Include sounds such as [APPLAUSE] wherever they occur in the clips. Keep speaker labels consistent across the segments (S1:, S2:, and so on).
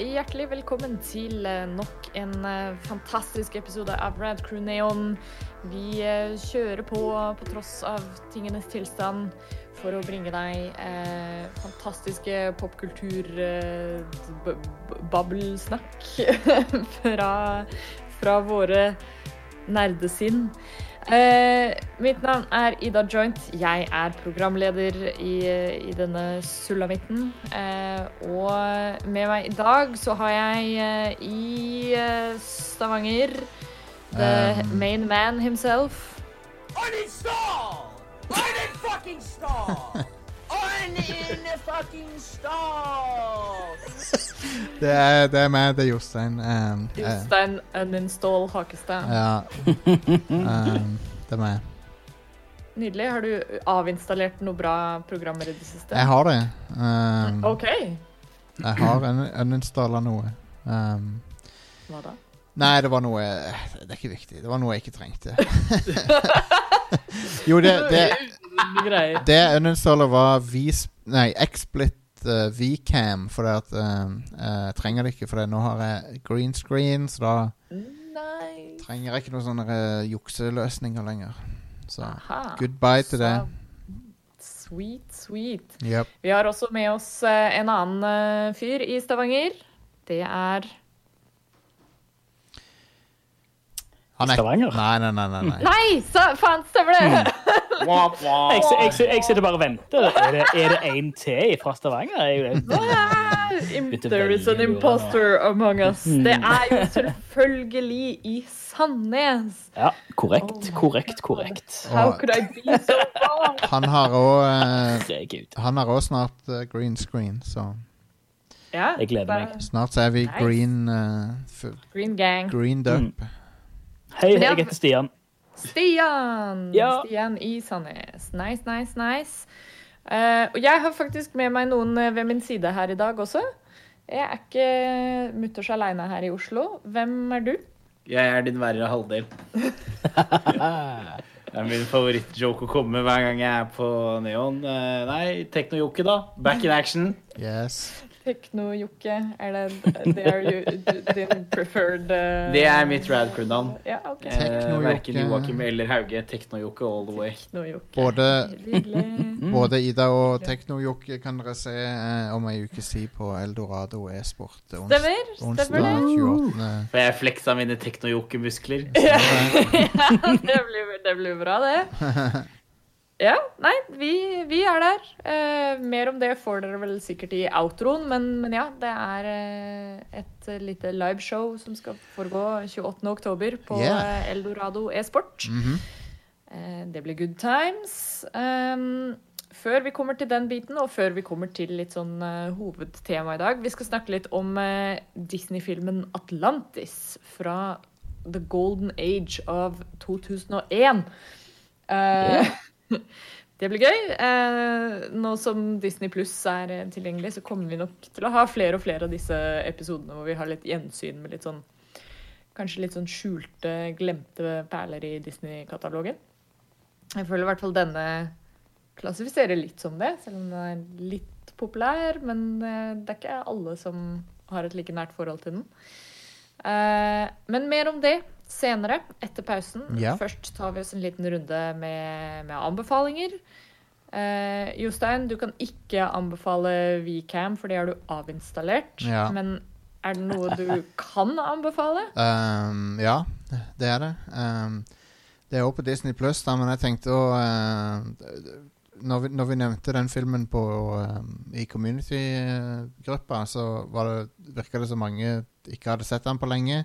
S1: hjertelig velkommen til eh, nok en eh, fantastisk episode av Rad Crew Neon. Vi eh, kjører på på tross av tingenes tilstand for å bringe deg eh, fantastiske popkultur-babbelsnakk [LAUGHS] fra, fra våre nerdesinn. Eh, mitt navn er Ida Joint. Jeg er programleder i, i denne sulamitten. Eh, og med meg i dag så har jeg eh, i Stavanger the
S2: Um.
S1: main man himself.
S3: I need stall! Unin-fucking stall! [LAUGHS] [LAUGHS]
S2: Det er, det er meg, det er Jostein. Um, Jostein
S1: Jostein Uninstall Hakestad.
S2: ja. Um, det er meg.
S1: Nydelig. Har du avinstallert noen bra programmer i det siste?
S2: Jeg har det. Um,
S1: OK.
S2: Jeg har un uninstalla noe. Um,
S1: Hva da?
S2: nei, det var noe Det er ikke viktig. Det var noe jeg ikke trengte. [LAUGHS] jo, det, det,
S1: Greier.
S2: det jeg uninstalla, var Vs... Nei, XSplit uh, VCam, for at um, Jeg trenger det ikke, for det. nå har jeg green screen, så da
S1: Nei.
S2: trenger jeg ikke noen sånne uh, jukseløsninger lenger. Så
S1: Aha.
S2: goodbye til det.
S1: Sweet, sweet.
S2: Yep.
S1: Vi har også med oss uh, en annen eh, fyr i Stavanger. Det er
S2: Han er
S4: Stavanger?
S2: Nei, nei, nei. nei, nei.
S1: Nei, sa, faen, stemmer det! [LAUGHS]
S3: Womp.
S4: Jeg, jeg, jeg, jeg sitter bare og venter. Er det, er det en til fra Stavanger?
S1: There is an imposter among us. Det er jo selvfølgelig i Sandnes.
S4: ja, korrekt, korrekt, korrekt.
S1: How could I be so wrong? [LAUGHS]
S2: Han har òg
S4: Herregud.
S2: Han har òg snart eh, green screen, så
S1: Ja,
S4: Jeg gleder
S1: er
S4: meg.
S2: snart er vi
S1: Nice.
S2: green uh, f-
S1: Green gang.
S2: Greened up.
S4: Hei, jeg heter Stian.
S1: Stian!
S4: Ja.
S1: Stian i Sandnes. Nice, nice, nice. Uh, og jeg har faktisk med meg noen eh, ved min side her i dag også. Jeg er ikke mutters aleine her i Oslo. Hvem er du?
S3: Jeg er din verre halvdel. [LAUGHS] Det er min favorittjoke å komme med hver gang jeg er på Neon. Uh, Nei, Teknojoke, da. Back in action.
S2: Yes.
S1: Tekno-Jokke. Er det det er din preferred uh...
S3: Det er mitt rad crew-navn.
S1: Ja, OK.
S3: Eh. Verken Joakim eller Hauge. Tekno-Jokke all the way.
S2: Både, [LAUGHS] både Ida og Tekno-Jokke kan dere se eh, om ei ukes tid på Eldorado e-sport.
S1: Stemmer.
S2: Onsdag
S1: Stemmer det.
S2: 28.
S3: For jeg fleksa mine Tekno-Jokke-muskler. [LAUGHS]
S1: det, blir, det blir bra, det. [LAUGHS] Ja, nei, vi, vi er der. Eh, mer om det får dere vel sikkert i outroen, men, men ja, det er eh, et lite liveshow som skal foregå 28. oktober på
S2: Yeah.
S1: Eldorado e-sport.
S2: Mhm.
S1: Eh, det blir good times. Um, før vi kommer til den biten, og før vi kommer til litt sånn eh, hovedtema i dag, vi skal snakke litt om eh, Disney-filmen Atlantis fra The Golden Age av 2001. Eh, [LAUGHS] Det blir gøy. Eh, nå som Disney Pluss er eh, tilgjengelig, så kommer vi nok til å ha flere og flere av disse episodene hvor vi har litt gjensyn med litt sånn Kanskje litt sånn skjulte, glemte perler i Disney-katalogen. Jeg føler i hvert fall denne klassifiserer litt som det, selv om den er litt populær. Men eh, det er ikke alle som har et like nært forhold til den. Men mer om det senere, etter pausen.
S2: Ja.
S1: Først tar vi oss en liten runde med, med anbefalinger. Eh, Jostein, du kan ikke anbefale Vcam, for det har du avinstallert.
S2: Ja.
S1: Men er det noe du [LAUGHS] kan anbefale?
S2: Um, ja, det er det. Um, det er også på Disney Pluss, men jeg tenkte å uh, når, vi, når vi nevnte den filmen på, um, i community-gruppa, så var det, virka det som mange ikke hadde sett den på lenge.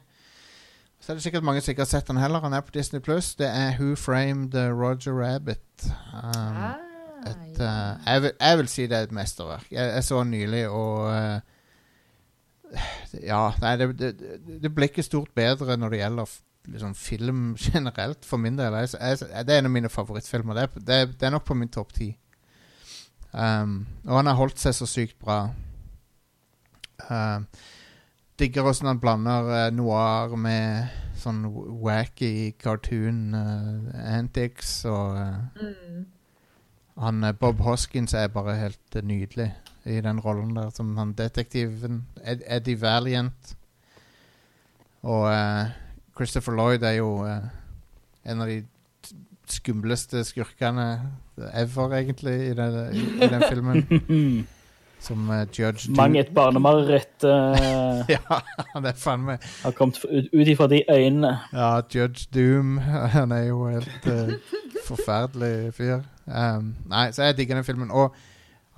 S2: Så er det sikkert mange som ikke har sett den heller. Han er på Disney Pluss. Det er Who Framed Roger Rabbit. Um,
S1: Ah,
S2: et,
S1: ja.
S2: uh, jeg, vil, jeg vil si det er et mesterverk. Jeg, jeg så den nylig, og uh, Ja, nei, det, det, det- blir ikke stort bedre når det gjelder liksom, film [LAUGHS] generelt, for min del. Jeg, det er en av mine favorittfilmer. Det, er- det, det er nok på min topp ti. Um, og han har holdt seg så sykt bra. Um, digger åssen han blander uh, noir med sånn wacky cartoon uh, antics og eh,
S1: Mm.
S2: han, Bob Hoskins er bare helt nydelig. i den rollen der, som han detektiven Ed Eddie Valiant. Og Christopher Lloyd er jo en av de skumleste skurkene ever, egentlig, i det, i, i den filmen. [LAUGHS] Som uh, Judge Doom.
S4: Mang et barnemareritt uh, [LAUGHS]
S2: Ja, det er faen meg
S4: har kommet ut, ut ifra de øynene.
S2: Ja, Judge Doom. [LAUGHS] Han er jo helt uh, forferdelig fyr. Um, nei, så jeg digger den filmen. Og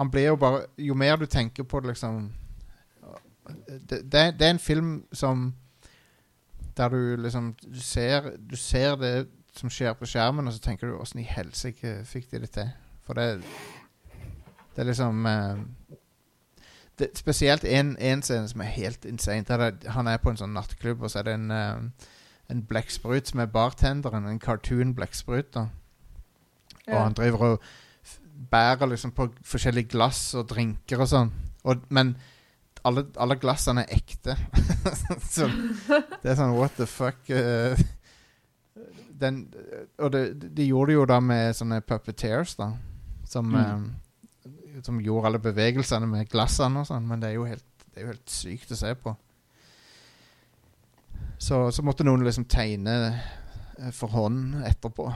S2: han blir jo bare Jo mer du tenker på det, liksom Det, det, det er en film som Der du liksom Du ser, du ser det som skjer på skjermen, og så tenker du åssen i helsike fikk de det til? For det Det er liksom eh, det, Spesielt en, en scene som er helt insane. Det, han er på en sånn nattklubb, og så er det en uh, en blekksprut som er bartenderen. En cartoon-blekksprut. da Og
S1: Ja.
S2: han driver og bærer liksom på forskjellige glass og drinker og sånn. Og, men alle, alle glassene er ekte. [LAUGHS] så det er sånn what the fuck Uh, den, Og det, de gjorde det jo da med sånne puppeteers, da. Som, eh, som gjorde alle bevegelsene med glassene og sånn. Men det er jo helt, det er jo helt sykt å se på. Så, så måtte noen liksom tegne eh, for hånd etterpå.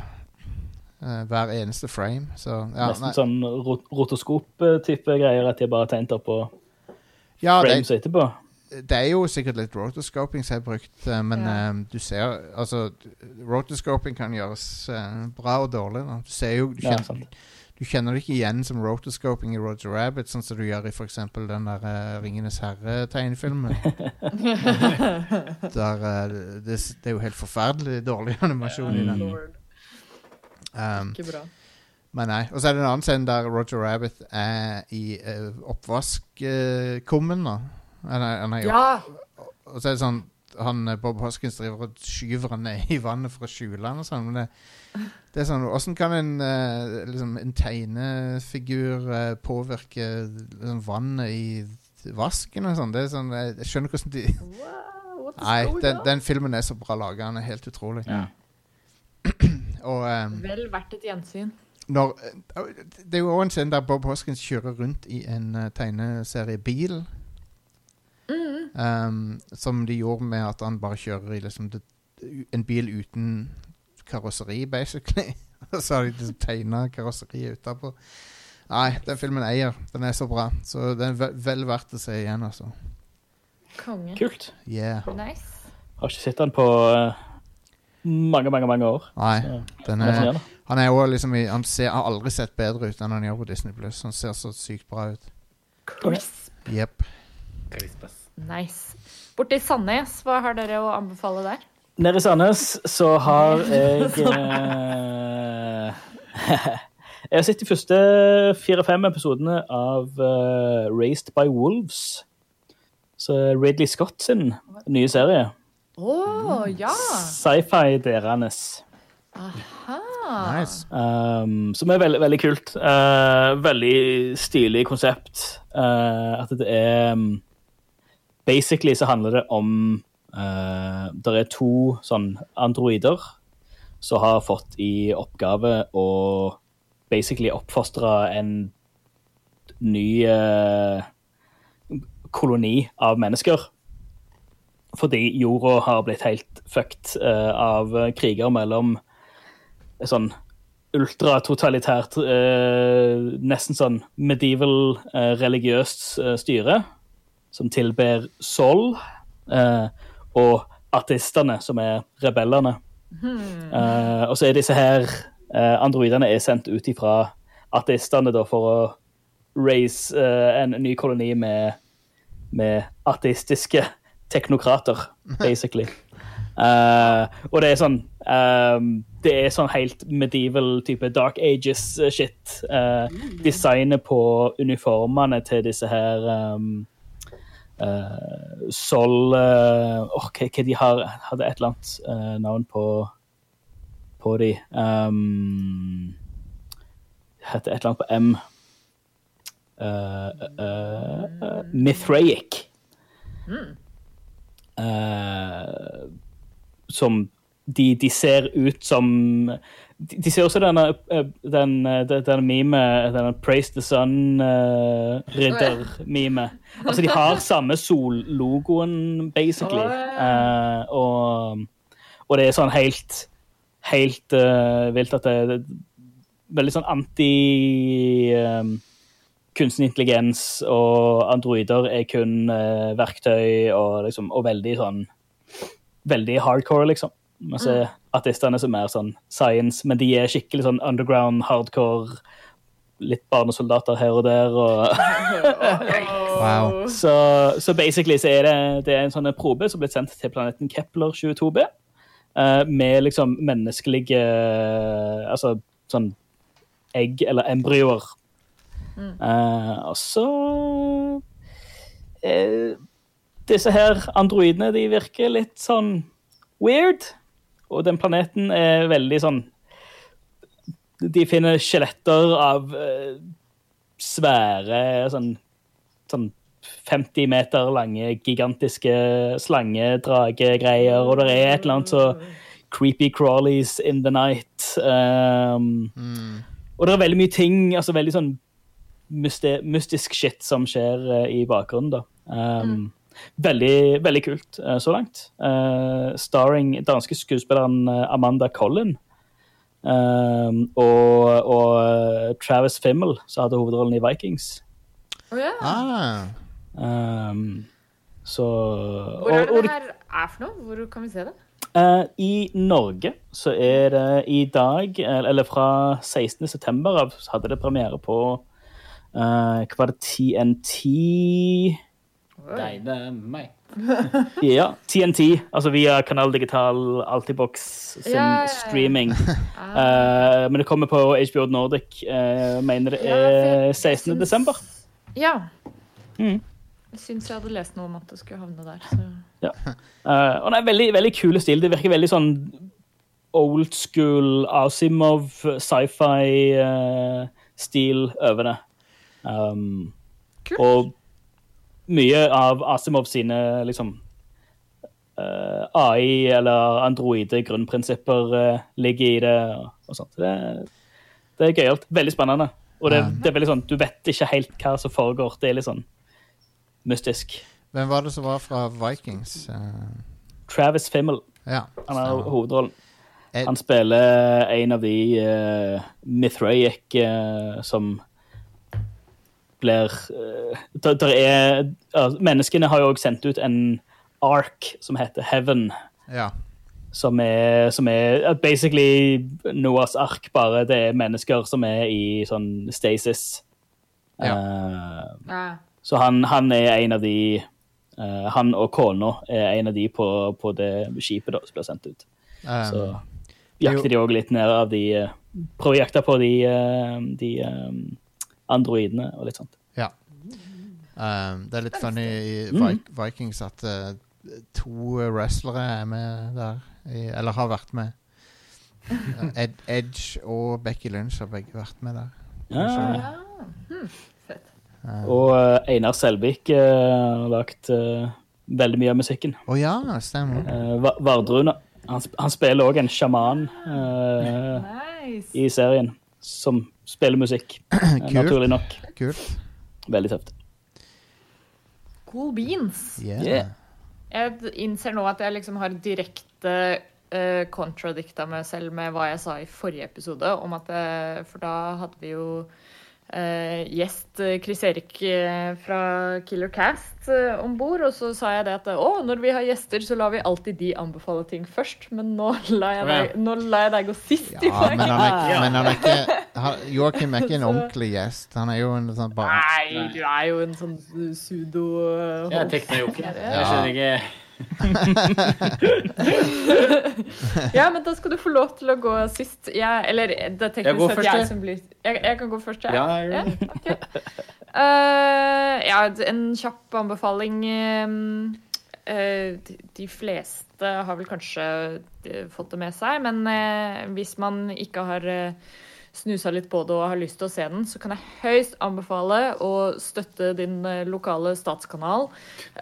S2: Uh, hver eneste frame. Så ja,
S4: Nesten
S2: nei.
S4: sånn rot rotoskop-type greier, at de bare tegnet opp på
S2: ja det,
S4: frames etterpå.
S2: det er jo sikkert litt rotoscoping som er brukt, eh, men
S1: Ja.
S2: uh, du ser Altså, rotoscoping kan gjøres bra og dårlig. Da. Du ser jo du kjenner,
S4: sant.
S2: Du kjenner det ikke igjen som rotoscoping i Roger Rabbit, sånn som du gjør i eksempel den der uh, Ringenes herre-tegnefilmen. [LAUGHS] der uh, det, det er jo helt forferdelig dårlig [LAUGHS] animasjon i den. Um,
S1: Ikke bra.
S2: Men nei. Og så er det en annen scene der Roger Rabbit er i uh, oppvaskkummen. da. Han er, han er i
S1: Ja!
S2: Og så er det sånn han, eh, Bob Hoskins driver og skyver han ned i vannet for å skjule han og sånn. Men det, det er sånn Åssen kan en, uh, liksom, en tegnefigur uh, påvirke liksom, vannet i vasken og sånn? Det er sånn Jeg, jeg skjønner hvordan de
S1: Wow,
S2: Nei, den, den filmen er så bra laga. Den er helt utrolig.
S3: Ja. [CLEARS THROAT]
S2: Og um,
S1: Vel verdt et gjensyn.
S2: når Det er jo òg en scene der Bob Hoskins kjører rundt i en uh, tegneseriebil. Um, som de gjorde med at han bare kjører i liksom det, en bil uten karosseri, basically. [LAUGHS] Og så har de liksom tegna karosseriet utapå. Nei, den filmen eier. Den er så bra. Så den er ve vel verdt å se igjen, altså.
S1: Konge.
S4: Kult.
S2: Yeah.
S1: Nice.
S4: Har ikke sett den på uh, mange, mange mange år.
S2: Nei, den er? Han er også liksom i, Han ser, har aldri sett bedre ut enn han gjør på Disney Plus. Han ser så sykt bra ut.
S1: Crisp.
S2: Jepp.
S3: Crispas.
S1: Nice. Borte i Sandnes, hva har dere å anbefale der?
S4: Nede i Sandnes så har [LAUGHS] jeg eh, [LAUGHS] Jeg har sett de første fire-fem episodene av uh, Raised by Wolves. Så Ridley Scott sin nye serie.
S1: Å, ja!
S4: Sci-fi deres.
S1: Aha.
S2: Nice.
S4: Um, som er veldig, veldig kult. Uh, veldig stilig konsept. Uh, at det er um, Basically så handler det om uh, Det er to sånn androider som har fått i oppgave å basically oppfostre en ny uh, koloni av mennesker. Fordi jorda har blitt helt fucked uh, av kriger mellom sånn ultratotalitært, uh, nesten sånn medieval eh, religiøst eh, styre, som tilber Sol, eh, og ateistene, som er rebellene. Eh, og så er disse her eh, androidene er sendt ut ifra ateistene da, for å raise eh, en ny koloni med, med ateistiske teknokrater, basically. Uh, og det er sånn um, Det er sånn helt medieval type Dark Ages-shit. designet på uniformene til disse her um, eh, Sol uh, oh, hva, hva de har Hadde et eller annet uh, navn på på de. Um, heter et eller annet på M. Uh, uh, uh, Mithraic. Eh, som de, de ser ut som de, de ser også denne, eh, den, eh, den, den meme, denne Praise the Sun-ridder-meme. altså, de har samme sollogoen, basically. Uh, og, og det er sånn helt Helt uh, vilt at det, det er veldig sånn anti um, kunstig intelligens og androider er kun eh, verktøy og liksom Og veldig sånn Veldig hardcore, liksom. Mens mm. artistene som er mer sånn science, men de er skikkelig sånn underground, hardcore, litt barnesoldater her og der. og... [LAUGHS]
S2: Wow.
S4: Så, så basically så er det, det er en sånn probe som ble sendt til planeten Kepler 22b. eh, med liksom menneskelige Altså sånn egg eller embryoer. Uh, og så uh, Disse her androidene de virker litt sånn weird. Og den planeten er veldig sånn De finner skjeletter av eh, svære sånn, sånn 50 meter lange, gigantiske slangedragegreier, og det er et eller annet så creepy crawlies in the night. Um, Og det er veldig mye ting, altså veldig sånn mystisk shit som skjer uh, i bakgrunnen, da. Um, Veldig, veldig kult eh, så langt. Eh, starring danske skuespilleren eh, Amanda Collin. Og, og Travis Fimmel, som hadde hovedrollen i Vikings.
S1: Å ja.
S2: Ah,
S4: Um, så
S1: Hvor er
S4: og- og
S1: det det her er for noe? Hvor kan vi se det?
S4: Uh, I Norge så er det i dag, eller fra 16. september av, så hadde det premiere på uh, Hva var det? TNT
S3: Meg. [LAUGHS]
S4: Ja, TNT. Altså via Kanal Digital, Altibox sin
S1: Ja, ja, ja.
S4: streaming. [LAUGHS] Eh, men det kommer på HBO Nordic, uh, mener det
S1: Ja,
S4: er 16.
S1: jeg syns-
S4: desember.
S1: Ja.
S4: Mm.
S1: Jeg syns jeg hadde lest noe om at det skulle havne der. Så.
S4: Uh, og det er veldig, veldig kule stil. Det virker veldig sånn old school Asimov sci-fi-stil over det. Um,
S1: Kult.
S4: og mye av Asimov sine liksom uh, AI eller androide grunnprinsipper uh, ligger i det og, og sånt. Det, det er gøyalt. Veldig spennende. Og det, det er veldig sånn, du vet ikke helt hva som foregår. Det er litt sånn mystisk.
S2: hvem var det som var fra Vikings? Uh...
S4: Travis Fimmel.
S2: ja,
S4: Han er hovedrollen.
S2: Ed-
S4: Han spiller en av de uh, Mithraic eh, som blir uh, der, der er, altså, Menneskene har jo også sendt ut en ark som heter Heaven.
S2: ja.
S4: Som er, som er basically Noahs ark, bare det er mennesker som er i sånn stasis. Eh,
S1: Ja.
S4: så han, han er en av de uh, Han og kona er en av de på, på det skipet da, som blir sendt ut.
S2: Um,
S4: Så jakter de òg litt ned av de eh, Prøver å jakte på de, eh, de eh, androidene og litt sånt.
S2: Ja. Um, det er litt funny i Vi- Vikings at uh, to wrestlere er med der. I, eller har vært med. Uh, [LAUGHS] Ed, Edge og Becky Lynch har begge vært med der.
S4: Ja.
S1: ja. Hm, fett.
S2: Uh,
S4: Og eh, Einar Selvik eh, har lagt veldig mye av musikken.
S2: Å ja, stemmer.
S4: Uh, Vardruna. Han, han spiller òg en sjaman
S1: Nice.
S4: i serien, som spiller musikk. eh, [CLEARS THROAT]
S2: Kult.
S4: Naturlig nok.
S2: Kult.
S4: Veldig tøft.
S1: Cool beans.
S2: Yeah.
S4: Yeah.
S1: Jeg innser nå at jeg liksom har direkte uh, contradicta meg selv med hva jeg sa i forrige episode, om at jeg, For da hadde vi jo eh, gjest eh, Chris Erik eh, fra Killer Cast uh, om bord, og så sa jeg det at å, når vi har gjester, så lar vi alltid de anbefale ting først, men nå lar jeg deg, nå lar jeg deg gå sist i
S2: Ja, men han er, ikke- men han er ikke han, Joakim er ikke en [LAUGHS] ordentlig gjest. Han er jo en sånn bare
S1: Nei, du er jo en sånn sudo...
S3: Jeg er teknojokke.
S1: Ja.
S3: Jeg skjønner ikke [LAUGHS]
S1: Ja, men da skal du få lov til å gå sist. Jeg, eller det er
S3: Jeg går først,
S1: jeg som blir jeg, jeg kan gå først, jeg.
S3: Ja, jeg gjør det.
S1: ok. Eh, ja, en kjapp anbefaling. eh, de- fleste har vel kanskje fått det med seg, men uh, hvis man ikke har uh, snusa litt på det og har lyst til å se den, så kan jeg høyst anbefale å støtte din eh, lokale statskanal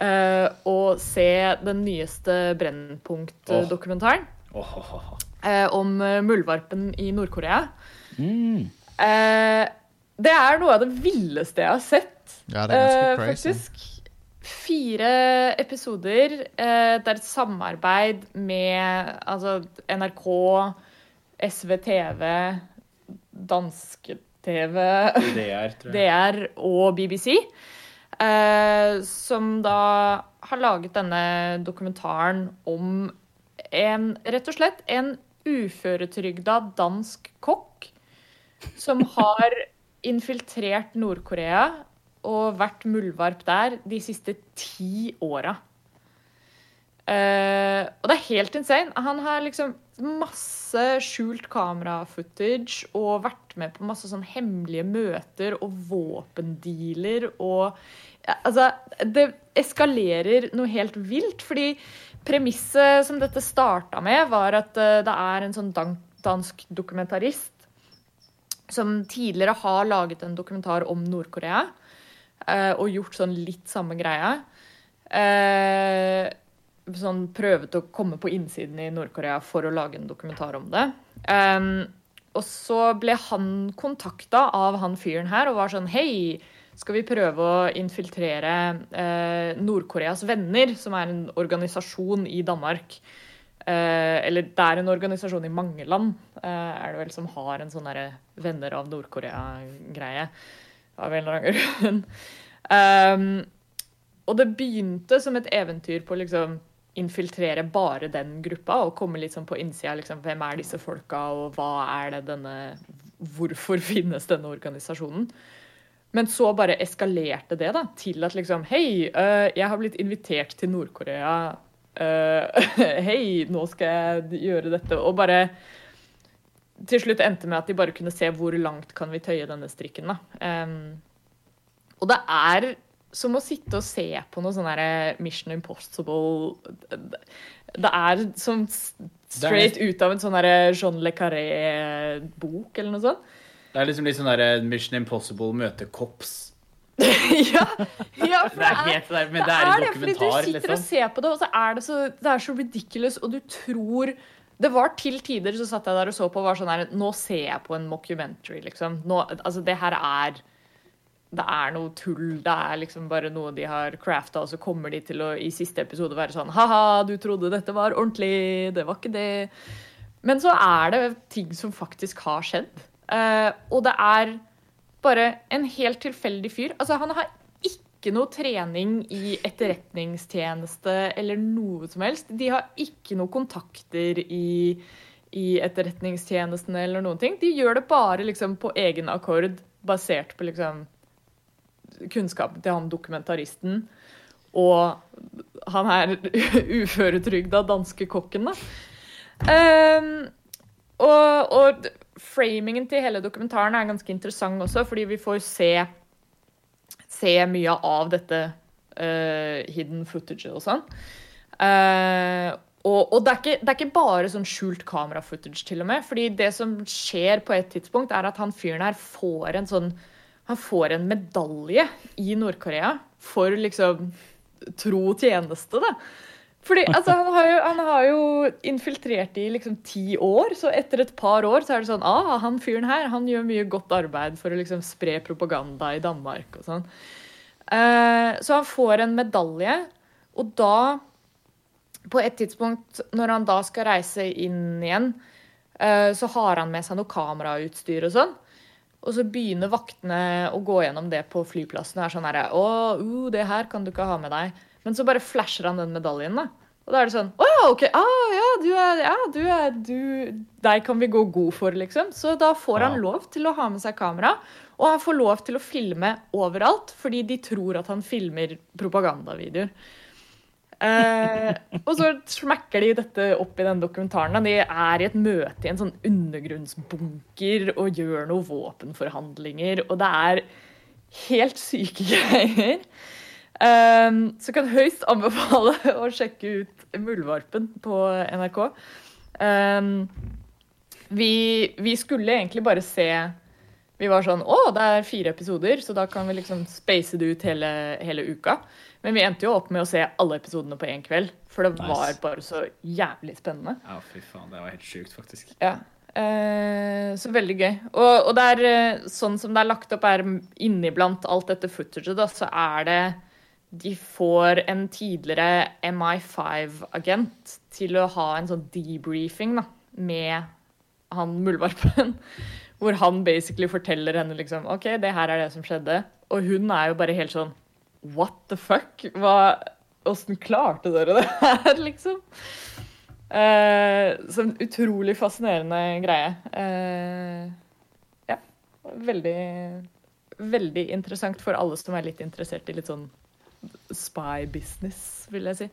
S1: eh, og se den nyeste Brennpunkt-dokumentaren.
S3: Oh. Oh,
S1: eh, om eh, muldvarpen i Nord-Korea.
S4: Mm.
S1: Eh, det er noe av det villeste jeg har sett.
S2: Ja, det er
S1: Eh,
S2: crazy.
S1: Faktisk. Fire episoder. Eh, det er et samarbeid med altså, NRK, SVTV, danske-TV
S3: DR.
S1: DR og BBC. Eh, som da har laget denne dokumentaren om en Rett og slett en uføretrygda dansk kokk som [LAUGHS] har infiltrert Nord-Korea og vært muldvarp der de siste ti åra. Eh, og det er helt insane. Han har liksom masse skjult kamera-footage og vært med på masse sånn hemmelige møter og våpendealer og ja, Altså, det eskalerer noe helt vilt, fordi premisset som dette starta med, var at eh, det er en sånn dansk dokumentarist som tidligere har laget en dokumentar om Nord-Korea uh, og gjort sånn litt samme greia. Eh, sånn prøvet å komme på innsiden i Nord-Korea for å lage en dokumentar om det. Um, og så ble han kontakta av han fyren her og var sånn Hei, skal vi prøve å infiltrere eh, Nord-Koreas venner, som er en organisasjon i Danmark. Eh, eller det er en organisasjon i mange land, eh, er det vel, som har en sånn derre venner av Nord-Korea-greie. Av en eller annen grunn. um, og det begynte som et eventyr på liksom infiltrere bare den gruppa og komme litt sånn på innsida. Liksom, hvem er disse folka, og hva er det denne Hvorfor [LAUGHS] finnes denne organisasjonen? Men så bare eskalerte det da, til at liksom Hei, uh, jeg har blitt invitert til Nord-Korea. Uh, [LAUGHS] Hei, nå skal jeg gjøre dette. Og bare til slutt endte med at de bare kunne se hvor langt kan vi tøye denne strikken. da. Um, og det er som å sitte og se på noe sånn her Mission Impossible Det er som straight ut av en sånn her Jean Le Carré-bok, eller noe sånt.
S3: Det er liksom litt sånn der Mission Impossible møter Cops. [LAUGHS]
S1: ja, ja, for
S3: Det er det der, men det
S1: det
S3: er
S1: det, fordi du
S3: sitter
S1: sitter og
S3: liksom.
S1: ser på det, og så er det så, det er så ridiculous, og du tror Det var til tider så satt jeg der og så på og var sånn her Nå ser jeg på en mockumentary, liksom. Nå, altså, det her er Det er noe tull. Det er liksom bare noe de har crafta, og så kommer de til å i siste episode være sånn Ha-ha, du trodde dette var ordentlig. Det var ikke det. Men så er det ting som faktisk har skjedd. Uh, og det er bare en helt tilfeldig fyr. Altså, han har ikke noe trening i etterretningstjeneste eller noe som helst. De har ikke noe kontakter i, i etterretningstjenesten eller noen ting. De gjør det bare liksom på egen akkord, basert på liksom kunnskapen til han dokumentaristen. Og han her [LAUGHS] uføretrygda danske kokken, da. Um, og, og framingen til hele dokumentaren er ganske interessant også, fordi vi får se, se mye av dette uh, hidden footage og sånn. Uh, og og det, er ikke, det er ikke bare sånn skjult kamera-footage, til og med. fordi det som skjer på et tidspunkt, er at han fyren her får en sånn Han får en medalje i Nord-Korea for liksom tro tjeneste, da. Fordi altså, han, har jo, han har jo infiltrert i liksom ti år, så etter et par år så er det sånn ah, han fyren her han gjør mye godt arbeid for å liksom spre propaganda i Danmark og sånn. Uh, så han får en medalje, og da På et tidspunkt når han da skal reise inn igjen, uh, så har han med seg noe kamerautstyr og sånn. Og så begynner vaktene å gå gjennom det på flyplassen. og er sånn her, å, uh, det her kan du ikke ha med deg. Men så bare flasher han den medaljen, da. Og da er det sånn Å ja, OK. Ah, ja, du er Ja, du er du Deg kan vi gå god for, liksom. Så da får han lov til å ha med seg kamera. Og han får lov til å filme overalt, fordi de tror at han filmer propagandavideoer. Eh, og så smekker de dette opp i den dokumentaren. De er i et møte i en sånn undergrunnsbunker og gjør noen våpenforhandlinger. Og det er helt syke [LAUGHS] greier. Eh, så kan høyst anbefale [LAUGHS] å sjekke ut Muldvarpen på NRK. Eh, vi, vi skulle egentlig bare se Vi var sånn Å, det er fire episoder, så da kan vi liksom space det ut hele, hele uka. Men vi endte jo opp med å se alle episodene på én kveld, for det
S4: Nice.
S1: var bare så jævlig spennende.
S3: Ja, fy faen. Det var helt sjukt, faktisk.
S1: Ja. Eh, så veldig gøy. Og, og det er eh, sånn som det er lagt opp, er inniblant alt dette footaget, da, så er det De får en tidligere MI5-agent til å ha en sånn debriefing da, med han muldvarpen. Hvor han basically forteller henne liksom OK, det her er det som skjedde. Og hun er jo bare helt sånn What the fuck? Hva Åssen klarte dere det her, [LAUGHS] liksom? Eh, så en utrolig fascinerende greie. Eh, ja. Veldig, veldig interessant for alle som er litt interessert i litt sånn spy business, vil jeg si.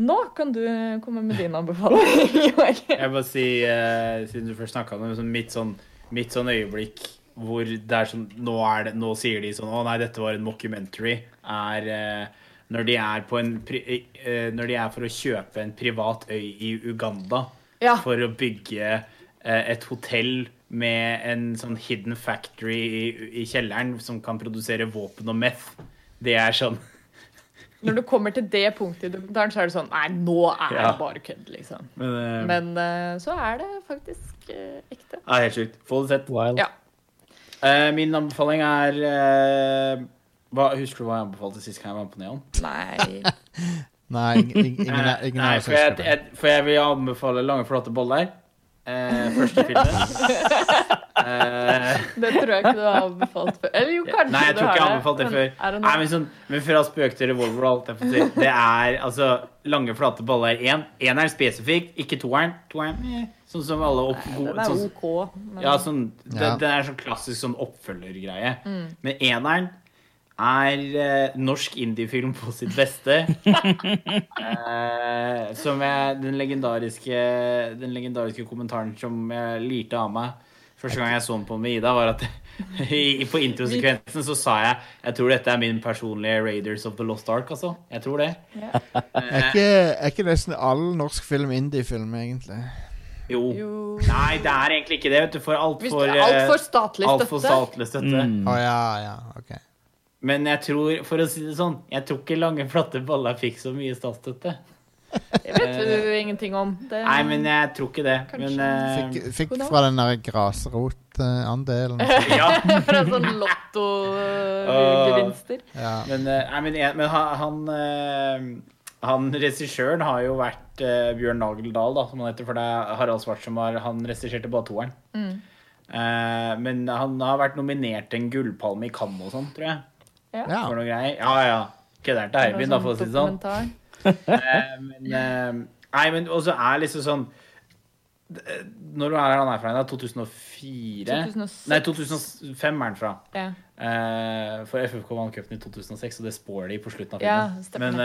S1: Nå kan du komme med din anbefaling.
S3: Jeg må bare si, uh, siden du først snakka om det, mitt, sånn, mitt sånn øyeblikk hvor det er sånn nå, er det, nå sier de sånn Å nei, dette var en mockumentary. Er uh, når de er på en eh, Når de er for å kjøpe en privat øy i Uganda
S1: Ja.
S3: for å bygge et hotell med en sånn hidden factory i, i kjelleren som kan produsere våpen og meth. Det er sånn
S1: Når du kommer til det punktet i dokumentaren, så er det sånn Nei, nå er
S3: Ja.
S1: det bare kødd, liksom.
S3: Men, uh,
S1: Men uh, så er det faktisk uh, ekte.
S3: ja, helt sjukt. Få det sett.
S4: Wild.
S1: Ja.
S3: Eh, min anbefaling er hva, Husker du hva jeg anbefalte sist gang jeg var med på Neon?
S1: Nei. [LAUGHS]
S2: Nei, ingen, ingen, ingen, ingen
S3: Nei, for jeg, jeg, for jeg vil anbefale Lange, flate boller. Eh, første filmen. Eh,
S1: Det tror jeg ikke du har anbefalt før. Eller jo, kanskje
S3: nei, jeg
S1: du
S3: tror ikke jeg
S1: har
S3: anbefalt det
S1: men
S3: før.
S1: er det
S3: Nei, men, sånn, men fra spøk til revolver og alt jeg får si. Det er altså Lange, flate baller én. Eneren spesifikk, ikke toeren. Toeren eh, sånn som alle opp...
S1: Den er
S3: sånn,
S1: OK. Men
S3: Ja, sånn, det,
S2: Ja.
S3: Den er sånn klassisk sånn oppfølgergreie.
S1: Mm.
S3: Men eneren er eh, norsk indiefilm på sitt beste. eh, som jeg, den legendariske Den legendariske kommentaren som jeg lirte av meg første gang jeg så den på med Ida, var at [LAUGHS] i, på introsekvensen så sa jeg jeg tror dette er min personlige Raiders of the Lost Ark, altså. Jeg tror det.
S2: Er ikke, er ikke nesten all norsk film indie-film, egentlig?
S3: Jo.
S1: jo
S3: Nei, det er egentlig ikke det, vet du. For altfor
S1: er statlig
S3: alt for
S1: støtte.
S3: statlig støtte.
S4: Mm.
S2: Å ja, ja, ok.
S3: Men jeg tror, for å si det sånn, jeg tror ikke Lange, flatte baller fikk så mye statsstøtte.
S1: Det vet du ingenting om. Det,
S3: Nei, men jeg tror ikke det. Men uh,
S2: Fikk, fikk fra den der grasrotandelen. [LAUGHS]
S3: Ja.
S1: Fra sånn lottogevinster. [LAUGHS]
S2: Ja.
S3: Men, eh, nei, men, jeg- men han Han, eh, han regissøren har jo vært eh, Bjørn Nageldal, da, som han heter. For det er Harald Svart som har Han regisserte bare toeren.
S1: Mm.
S3: Eh, men han har vært nominert til en gullpalme i Cannes og sånn, tror jeg.
S2: Ja.
S3: For noe greier. Ja, ja. Kødder til Eivind, da, for å si det sånn. Eh, men eh, Nei, men også er liksom sånn Når er han er fra? Da? 2004?
S1: 2006.
S3: Nei, 2005 er han fra.
S1: Ja.
S3: Eh, for FFK vant cupen i 2006, og det spår de på slutten av filmen.
S1: stemmer.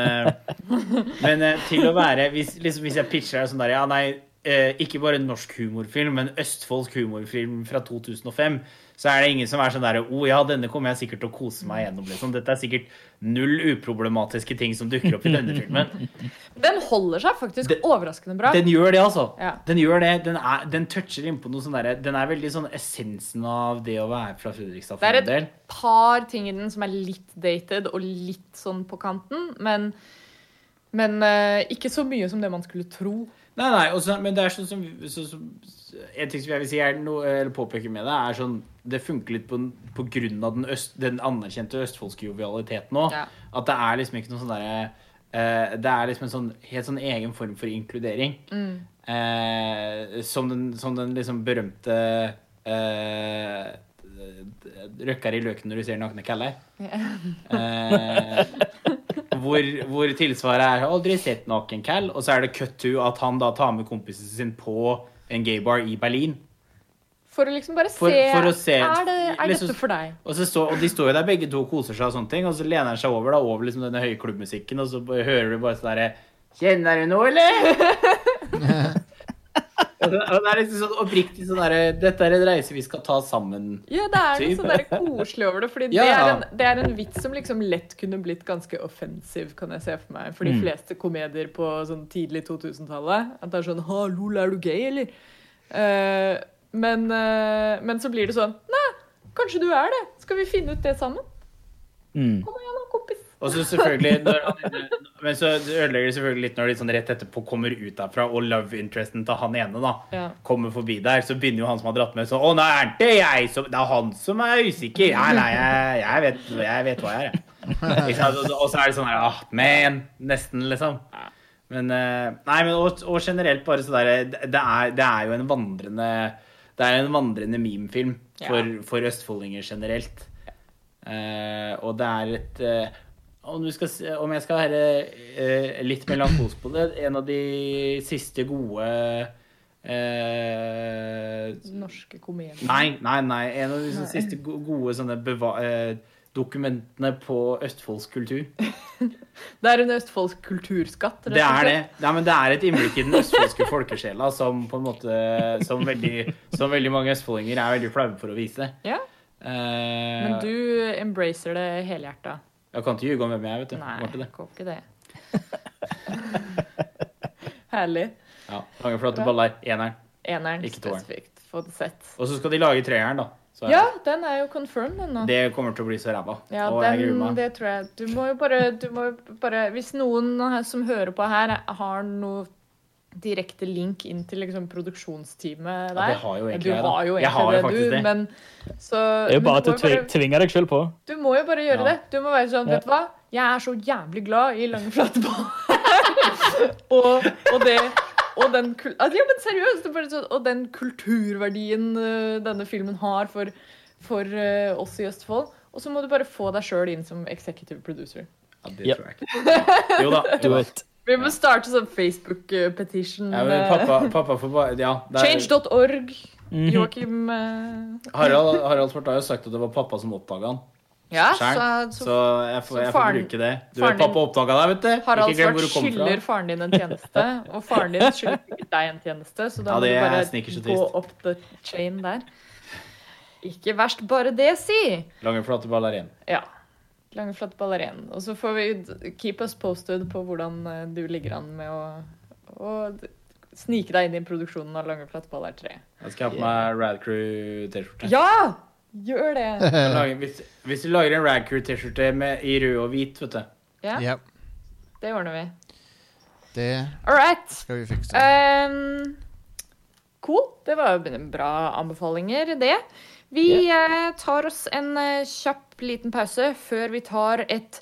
S3: men men til å være Hvis, liksom, hvis jeg pitcher deg sånn der Ja, nei, eh, ikke bare norsk humorfilm, men østfoldsk humorfilm fra 2005, så er det ingen som er sånn derre Å oh, ja, denne kommer jeg sikkert til å kose meg gjennom, liksom. Dette er sikkert null uproblematiske ting som dukker opp i denne filmen. [LAUGHS]
S1: Den holder seg faktisk
S3: den,
S1: overraskende bra.
S3: Den gjør det, altså.
S1: Ja.
S3: Den gjør det. Den, er, den toucher innpå noe sånn derre Den er veldig sånn essensen av det å være fra Fredrikstad.
S1: Det er et par ting i den som er litt dated og litt sånn på kanten, men, men eh, ikke så mye som det man skulle tro.
S3: Nei, nei, også, men det er sånn som så, så, En ting som jeg vil si er noe, eller påpeke med det, er sånn Det funker litt på, på grunn av den, øst, den anerkjente østfoldske jovialiteten òg.
S1: Ja.
S3: At det er liksom ikke noe sånn derre eh, Det er liksom en sånn helt sånn egen form for inkludering. Eh, som, den, som den liksom berømte eh, Røkker i løken når du ser nakne kaller. Eh, hvor, hvor tilsvaret er 'Jeg har aldri sett naken cal', og så er det cut to at han da tar med kompisen sin på en gaybar i Berlin.
S1: For å liksom bare se,
S3: for å se-
S1: Er, det, er
S3: liksom-
S1: dette for deg?
S3: Og, så og de står jo der begge to og koser seg, og sånne ting Og så lener han seg over da over liksom denne høye klubbmusikken, og så hører du bare sånn derre 'Kjenner du noe, eller?' [LAUGHS] og det er liksom sånn oppriktig sånn derre 'Dette er en reise vi skal ta sammen'.
S1: Ja, det er noe sånn der koselig over det. Fordi
S3: Ja.
S1: det, er en, det er en vits som liksom lett kunne blitt ganske offensiv, kan jeg se for meg. For de
S3: Mm.
S1: fleste komedier på sånn tidlig 2000-tallet. At det er sånn 'Ha, lol, er du gay, eller?' Uh, Men, uh, men så blir det sånn Nei, kanskje du er det. Skal vi finne ut det sammen?
S4: Mm.
S1: Kom igjen da, kompis.
S3: Og så selvfølgelig når Men så ødelegger det selvfølgelig litt når de sånn rett etterpå kommer ut derfra, og love interesten til han ene da
S1: Ja.
S3: kommer forbi der, så begynner jo han som har dratt med sånn Å, nei, er det jeg som Det er han som er usikker. Nei, nei, jeg, jeg, vet, jeg vet hva jeg er, jeg. Og- så er det sånn her Ah, man. Nesten, liksom. Men eh, Nei, men og, og generelt bare så der det, det er, det jo en vandrende Det er en vandrende memefilm for, for østfoldinger generelt. Uh, og det er et eh, om, skal, om jeg skal være eh, litt melankolsk på det En av de siste gode eh,
S1: Norske komedier.
S3: Nei, nei, nei. En av de nei. siste gode sånne beva eh, dokumentene på østfoldsk kultur. [LAUGHS]
S1: Det er en østfoldsk kulturskatt. rett
S3: Det er det. Nei, men det er et innblikk i den østfoldske folkesjela som måte Som veldig, som veldig mange østfoldinger er veldig flaue for å vise.
S1: Ja,
S3: Eh,
S1: men du embracer det helhjerta.
S3: Jeg kan ikke ljuge om hvem jeg er, vet du.
S1: Nei,
S3: Martin, det.
S1: Kan ikke det. [LAUGHS] Herlig.
S3: Ja, Lange, flate baller. Eneren.
S1: Eneren
S3: Ikke toeren.
S1: spesifikt. Få det sett.
S3: Og så skal de lage treeren, da. Så
S1: Ja, den er jo confirmed ennå.
S3: Det kommer til å bli så ræva.
S1: Ja,
S3: og jeg gruer
S1: den,
S3: meg.
S1: det tror jeg. Du må jo bare, du må bare Hvis noen som hører på her, har noe direkte link inn til liksom produksjonsteamet der
S3: Ja, har jo egentlig
S1: Du
S3: jeg,
S1: har jo egentlig
S3: har
S1: det,
S3: faktisk
S1: du,
S3: det.
S1: men så
S4: Det er jo bare
S1: at du
S4: tvi-
S1: bare,
S4: tvinger deg sjøl på.
S1: du må jo bare gjøre
S3: Ja.
S1: det. Du må være sånn,
S4: Ja.
S1: vet du hva? Jeg er så jævlig glad i lange, flate baller. [LAUGHS] og, og det og den, altså, ja, men seriøst, det er bare sånn, og den kulturverdien øh, denne filmen har for, for uh, oss i Østfold. Og så må du bare få deg sjøl inn som executive producer.
S3: Ja, det
S4: Ja.
S3: tror jeg ikke. Jo da.
S4: Do it. [LAUGHS]
S1: Vi må starte sånn Facebook-petition.
S3: Ja, men pappa, pappa får bare Ja.
S1: Change.org.
S4: Mhm.
S1: Joakim uh...
S3: Harald, Harald Svart har jo sagt at det var pappa som oppdaga han.
S1: Ja, så,
S3: Så
S1: så
S3: jeg får,
S1: så
S3: jeg får
S1: faren-
S3: bruke det. Du vet, pappa oppdaga deg, vet du.
S1: Harald Svart
S3: du
S1: skylder faren din en tjeneste, og faren din skylder deg en tjeneste, så da
S3: Ja,
S1: må du bare gå opp the chain der. Ikke verst bare det, si!
S3: Lange, flate baller igjen.
S1: Ja. Lange, flotte baller igjen. Og så får vi keep us posted på hvordan eh, du ligger an med å, å snike deg inn i produksjonen av Lange, flotte baller 3.
S3: Jeg skal ha på meg Rad Crew-T-skjorte.
S1: Ja! Gjør det! [LAUGHS]
S3: Lager- Hvis, hvis du lager en Rad Crew-T-skjorte i rød og hvit, vet du
S1: Ja,
S2: Ja,
S1: det ordner vi.
S2: det
S1: All right.
S2: skal vi fikse.
S1: Um, cool. Det var jo bra anbefalinger, det. Vi yeah. tar oss en eh, kjapp liten pause før vi tar et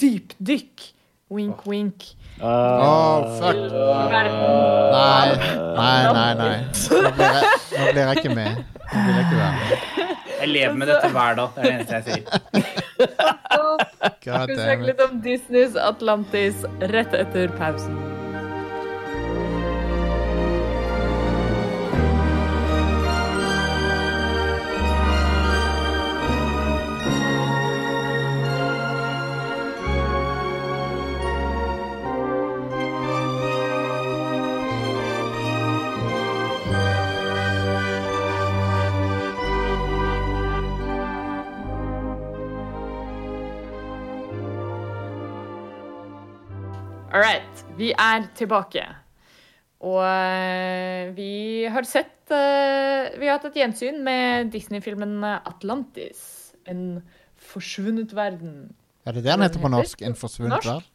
S1: dypdykk. Wink, wink.
S2: Åh, fuck. Nei, nei, nei. nei. Nå blir jeg, nå blir jeg ikke med. Nå vil jeg ikke være.
S3: Jeg lever med dette hver dag. Det er det eneste jeg sier. [LAUGHS]
S1: Vi
S2: Skal
S1: snakke litt om Disneys Atlantis rett etter pausen. Vi er tilbake. Og eh, vi har sett eh, Vi har hatt et gjensyn med Disney-filmen Atlantis. En forsvunnet verden.
S2: Er det det den heter på norsk? En forsvunnet
S1: Norsk?
S2: verden?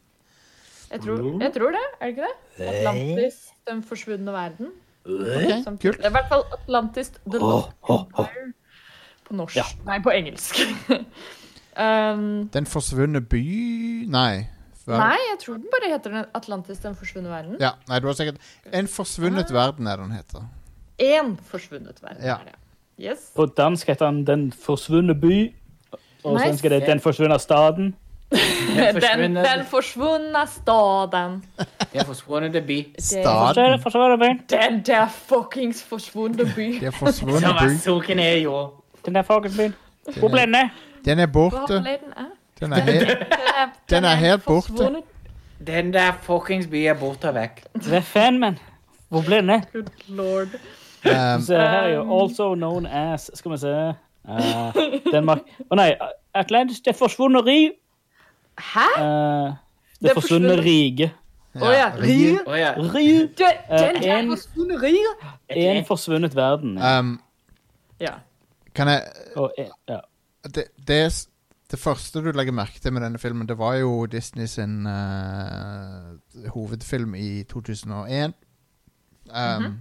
S1: Jeg tror, jeg tror det, er det ikke det? Atlantis, den forsvunne verden.
S2: Okay,
S1: Som-
S2: kult.
S1: Det er i hvert fall Atlantis, The Lost Empire. På norsk.
S4: Ja.
S1: Nei, på engelsk. [LAUGHS] um,
S2: Den forsvunne by Nei.
S1: Nei, jeg tror den bare heter Atlantis, den forsvunne verden.
S2: Ja, nei, du har sikkert En forsvunnet verden er den heter.
S1: Én forsvunnet verden
S2: Ja.
S1: er det. Yes.
S4: På dansk heter han Den forsvunne by. Og
S1: så
S4: svensk er det Den forsvunne staden. [LAUGHS]
S1: Den, den forsvunne staden. [LAUGHS]
S3: Den forsvunne by.
S2: Staden.
S1: Den der fuckings forsvunne by.
S2: Den er by.
S4: Den der fuckings byen. Hvor ble den av?
S2: Den er borte.
S1: Hvor ble den av?
S2: Den er helt
S1: Den er,
S2: Den er helt borte.
S3: Den der fuckings byen er borte og vekk.
S4: Treffen, men. Hvor ble den av?
S1: Good lord.
S2: um,
S4: se her er jo also known as Skal vi se uh, Danmark Å nei, Atlantis Det forsvunne ri.
S1: Hæ?
S4: Uh, det,
S1: Det
S4: forsvunnet
S1: forsvunne-
S4: rike.
S1: Å ja.
S2: Rie.
S3: Å, ja.
S4: Ryu!
S1: Den, den
S4: en-
S1: forsvunnet Rie.
S4: En forsvunnet verden.
S2: Um,
S1: Ja.
S2: kan jeg
S4: ja.
S2: det, det, det første du legger merke til med denne filmen, det var jo Disney sin uh, hovedfilm i 2001. Um,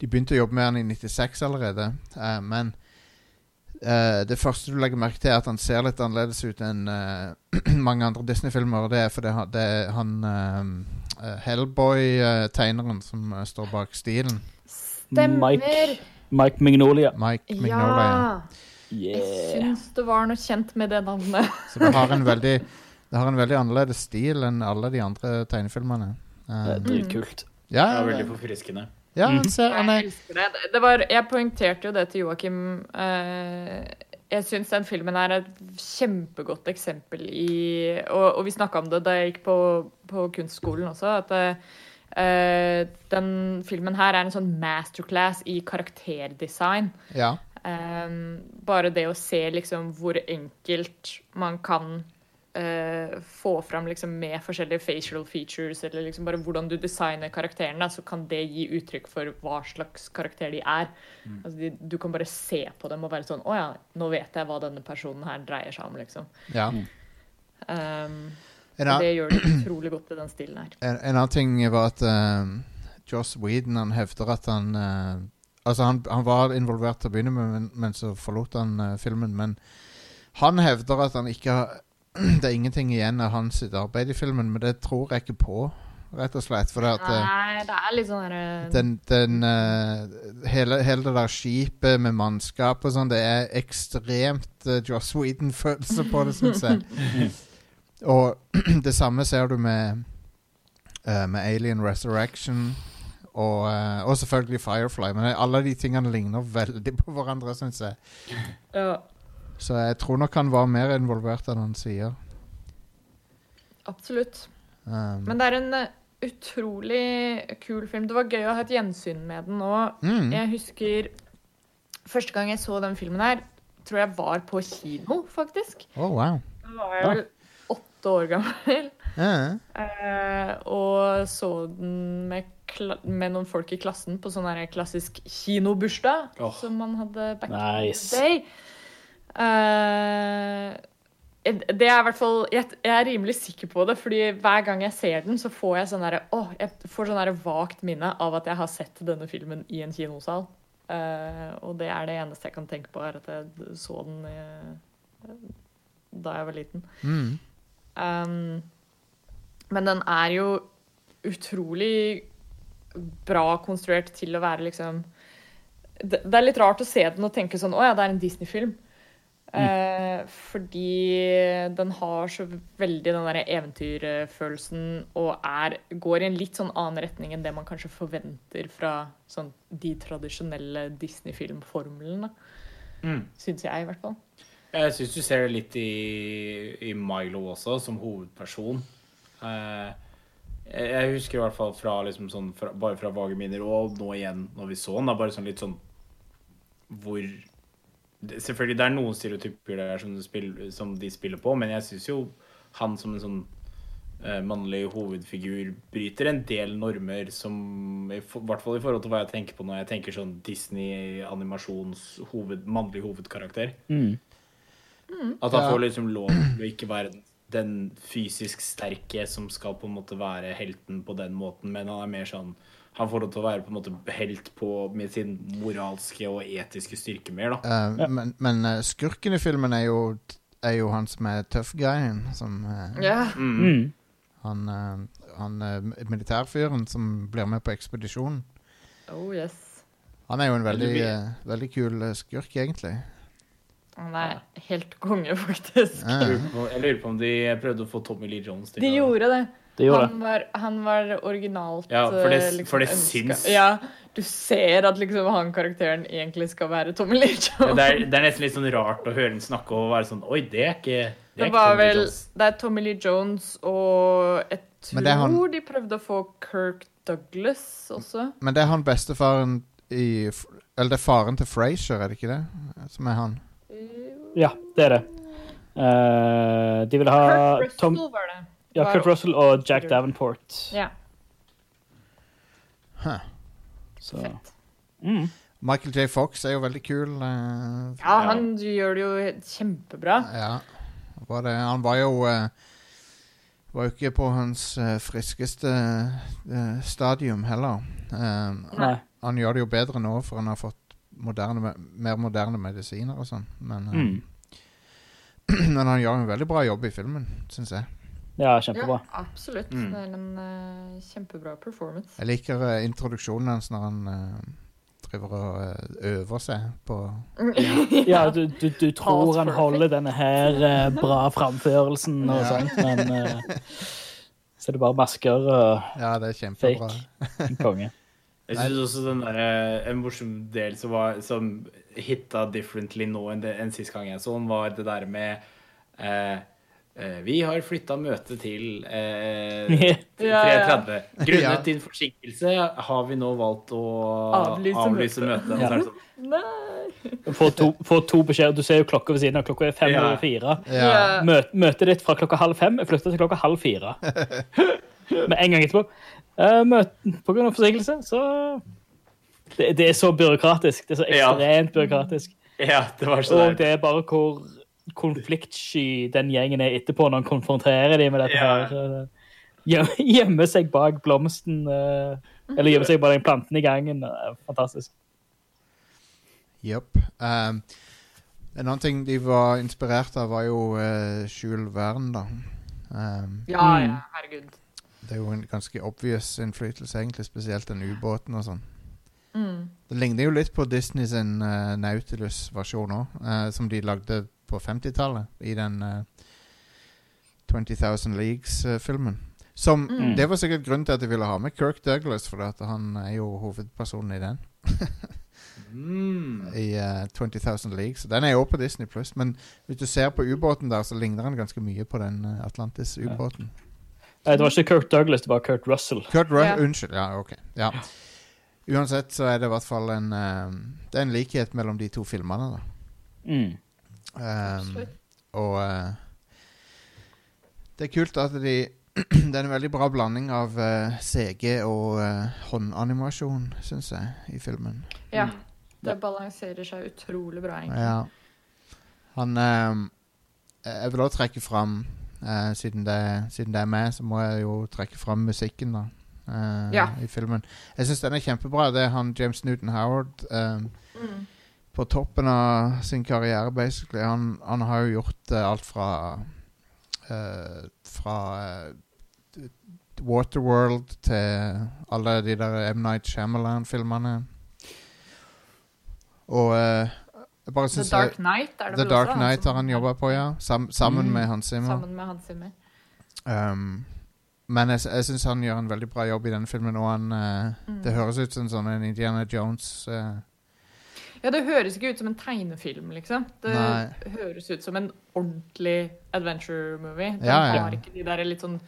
S2: De begynte å jobbe med den i 96 allerede, uh, men uh, det første du legger merke til, er at han ser litt annerledes ut enn [CLEARS THROAT] mange andre Disney-filmer. Det er fordi han, det er han Hellboy-tegneren som står bak stilen.
S1: Stemmer.
S4: Mike, Mike Mignolia.
S2: Mike Mignolia. ja.
S1: Ja. Jeg
S4: Yeah.
S1: syns det var noe kjent med det navnet. [LAUGHS]
S2: Så det har en veldig Det har en veldig annerledes stil enn alle de andre tegnefilmene.
S4: Det er
S2: Um,
S4: dritkult.
S2: ja,
S3: Det er veldig forfriskende.
S2: ja, han
S1: Jeg elsker. Det- Det var, jeg poengterte jo det til Joakim. Uh, jeg syns den filmen er et kjempegodt eksempel i Og, og vi snakka om det da jeg gikk på, på kunstskolen også, at uh, den filmen her er en sånn masterclass i karakterdesign.
S2: Ja.
S1: Um, bare det å se liksom hvor enkelt man kan uh, få fram liksom med forskjellige facial features, eller liksom bare hvordan du designer karakterene, så kan det gi uttrykk for hva slags karakter de er. Altså de, du kan bare se på dem og være sånn Å ja, nå vet jeg hva denne personen her dreier seg om, liksom.
S2: ja.
S1: Um, det gjør det utrolig godt i den stilen her.
S2: en, en annen ting var at uh, Joss Whedon han hevder at han uh, Altså, han, han var involvert til å begynne med, men, men så forlot han uh, filmen. Men han hevder at han ikke har [CLEARS THROAT] Det er ingenting igjen av hans arbeid i filmen, men det tror jeg ikke på, rett og slett. For det at uh,
S1: Nei, det er litt sånn herre
S2: den, den uh, hele, hele det der skipet med mannskap og sånn, det er ekstremt uh, Joss Whedon-følelse på det, syns jeg. [LAUGHS] og [CLEARS THROAT] det samme ser du med, uh, med Alien Resurrection. Og, uh, og selvfølgelig Firefly. Men alle de tingene ligner veldig på hverandre, syns jeg.
S1: ja,
S2: Så jeg tror nok han var mer involvert enn han sier.
S1: Absolutt.
S2: Um,
S1: Men det er en eh, utrolig kul film. Det var gøy å ha et gjensyn med den òg.
S2: mm,
S1: Jeg husker første gang jeg så den filmen her, tror jeg var på kino, faktisk.
S2: oh, wow.
S1: Da var jeg vel åtte år gammel.
S2: Ja,
S1: eh, og så den med, med noen folk i klassen på sånn klassisk kinobursdag
S3: oh.
S1: som man hadde back
S4: Nice.
S1: in the day. Uh, det er i hvert fall jeg, jeg er rimelig sikker på det, fordi hver gang jeg ser den, så får jeg sånn derre Åh, jeg får sånn vagt minne av at jeg har sett denne filmen i en kinosal. Uh, og det er det eneste jeg kan tenke på, er at jeg så den uh, da jeg var liten.
S2: mm.
S1: Um, men den er jo utrolig bra konstruert til å være liksom Det, det er litt rart å se den og tenke sånn Å ja, det er en Disney-film. Eh, fordi den har så veldig den der eventyrfølelsen og er, går i en litt sånn annen retning enn det man kanskje forventer fra sånn, de tradisjonelle Disney-filmformlene.
S3: Mm.
S1: Syns jeg, i hvert fall.
S3: Jeg syns du ser det litt i, i Milo også, som hovedperson. Eh, jeg husker i hvert fall fra, liksom sånn, fra, bare fra vage minner, og nå igjen når vi så den, da bare sånn litt sånn hvor det, Selvfølgelig, det er noen stereotyper der som, spiller, som de spiller på, men jeg syns jo han som en sånn eh, mannlig hovedfigur bryter en del normer som I hvert fall i forhold til hva jeg tenker på når jeg tenker sånn Disney-animasjons hoved, mannlig hovedkarakter.
S4: Mm.
S3: At han
S2: Ja.
S3: får liksom lov til å ikke være den fysisk sterke som skal på en måte være helten på den måten, men han er mer sånn Han får lov til å være på en måte helt på med sin moralske og etiske styrke mer, da.
S2: Uh,
S4: Ja.
S2: Men, men uh, skurken i filmen er jo, er jo han som er tøff-guyen. Som, uh,
S1: Ja.
S3: Mm.
S4: Mm.
S2: Han, uh, han uh, militærfyren som blir med på ekspedisjonen.
S1: Oh yes.
S2: Han er jo en veldig, uh, veldig kul uh, skurk, egentlig.
S1: Han er helt konge, faktisk.
S2: Ja.
S3: Jeg lurer på- Jeg lurer på om de prøvde å få Tommy Lee Jones til
S1: De gjorde det.
S4: De gjorde.
S1: Han var, han var originalt
S3: Ja, for det-
S1: eh, liksom
S3: for det syns.
S1: Ja, du ser at liksom han karakteren egentlig skal være Tommy Lee Jones.
S3: ja, det, er, det er nesten litt sånn rart å høre den snakke og være sånn Oi, det er ikke Det,
S1: Det var vel. Det er Tommy Lee Jones og jeg
S2: Men det
S1: tror
S2: han-
S1: de prøvde å få Kirk Douglas også.
S2: Men det er han bestefaren i Eller det er faren til Frasier, er det ikke det? Som er han.
S4: Ja, det er det. Uh, de ville ha
S1: Kurt Russell
S4: Tom
S1: var det.
S4: Ja, Kurt Russell og Jack Davenport.
S1: Ja,
S2: Huh.
S4: Så
S1: fett.
S4: mm.
S2: Michael J. Fox er jo veldig kul. Uh,
S1: Ja, han gjør det jo kjempebra.
S2: ja. Var det, han var jo uh, Var jo ikke på hans uh, friskeste stadium heller. Um,
S4: Nei.
S2: han gjør det jo bedre nå, for han har fått moderne, mer moderne medisiner og sånn. Men, eh,
S4: Mm. [CLEARS THROAT]
S2: men han gjør en veldig bra jobb i filmen, syns jeg.
S4: Ja, kjempebra.
S1: Ja, absolutt.
S3: Mm.
S1: Det er en uh, kjempebra performance.
S2: Jeg liker uh, introduksjonen hans når han uh, driver og øver seg på [LAUGHS]
S4: Ja, du, du, du tror han holder denne her bra framførelsen og
S2: Ja.
S4: sånt, men [LAUGHS] så er det bare masker og
S2: Ja, det er kjempebra.
S4: fake konge.
S3: Jeg synes også den der, eh, En morsom del som, var, som hitta differently nå enn, det, enn sist gang jeg så den, var det der med eh, eh, Vi har flytta møtet til eh, [LAUGHS]
S1: Ja, ja.
S3: 3.30. Grunnet
S2: Ja.
S3: din forsinkelse har vi nå valgt å
S1: Avlyse
S3: avlyse,
S1: møtet.
S3: møtet. Det sånn,
S1: Nei!
S4: Får to, får to beskjeder. Du ser jo klokka ved siden av. Klokka er fem
S3: Ja.
S4: over fire.
S2: Ja.
S4: Møt, møtet ditt fra klokka halv fem er flytta til klokka halv fire. [LAUGHS] Med en gang etterpå. Uh, møt, på grunn av forsinkelse, så det, det er så byråkratisk. Det er så ekstremt byråkratisk.
S3: Ja, det var så
S4: Og det er bare hvor konfliktsky den gjengen er etterpå når han konfronterer dem med dette
S3: Ja.
S4: her. Gjemme Gjemmer seg bak blomsten, eh, eller gjemmer seg bak den planten i gangen. eh, Fantastisk.
S2: Jepp. Um, en annen ting de var inspirert av, var jo uh, Jules Verne, da. Um,
S1: Ja,
S4: Mm.
S1: ja, herregud.
S2: Det er jo en ganske obvious innflytelse, egentlig, spesielt den ubåten og sånn.
S1: Mm.
S2: Det ligner jo litt på Disney sin uh, Nautilus-versjon òg, som de lagde på 50-tallet, i den uh, 20,000 Leagues-filmen. Som
S4: Mm.
S2: Det var sikkert grunnen til at de ville ha med Kirk Douglas, for at han er jo hovedpersonen i den.
S3: Mm. [LAUGHS]
S2: I uh, 20,000 Leagues. Den er jo på Disney Pluss, men hvis du ser på ubåten der, så ligner den ganske mye på den uh, Atlantis-ubåten.
S4: Nei, det var ikke Kurt Douglas, det var Kurt Russell.
S2: Kurt Russell,
S1: Ja.
S2: unnskyld. Ja, ok. Ja. Uansett så er det i hvert fall en uh, Det er en likhet mellom de to filmene, da.
S4: Mm.
S2: Um, og uh, det er kult at de [CLEARS THROAT] Det er en veldig bra blanding av uh, CG og uh, håndanimasjon, syns jeg, i filmen.
S1: Ja. Det balanserer seg utrolig bra, egentlig.
S2: Ja. Han uh, Jeg vil også trekke fram uh, siden, det, siden det er meg, så må jeg jo trekke fram musikken, da. uh,
S1: Ja.
S2: I filmen. Jeg syns den er kjempebra. Det er han James Newton Howard. Um,
S1: Mm.
S2: på toppen av sin karriere, basically. Han, han har jo gjort uh, alt fra Fra Waterworld til alle de der M. Night Shyamalan-filmene. Og
S1: The Dark Knight er det
S2: The Dark Knight har han jobba på, ja. Sam, sammen
S4: Mm.
S2: med Hans Zimmer.
S1: Sammen med Hans Zimmer.
S2: Um, men jeg, jeg syns han gjør en veldig bra jobb i denne filmen. Og han, uh,
S1: Mm.
S2: det høres ut som sånn en Indiana Jones uh,
S1: Ja, det høres ikke ut som en tegnefilm, liksom. Det
S2: Nei.
S1: høres ut som en ordentlig adventure movie. Den
S2: Ja, ja.
S1: har ikke de der litt sånn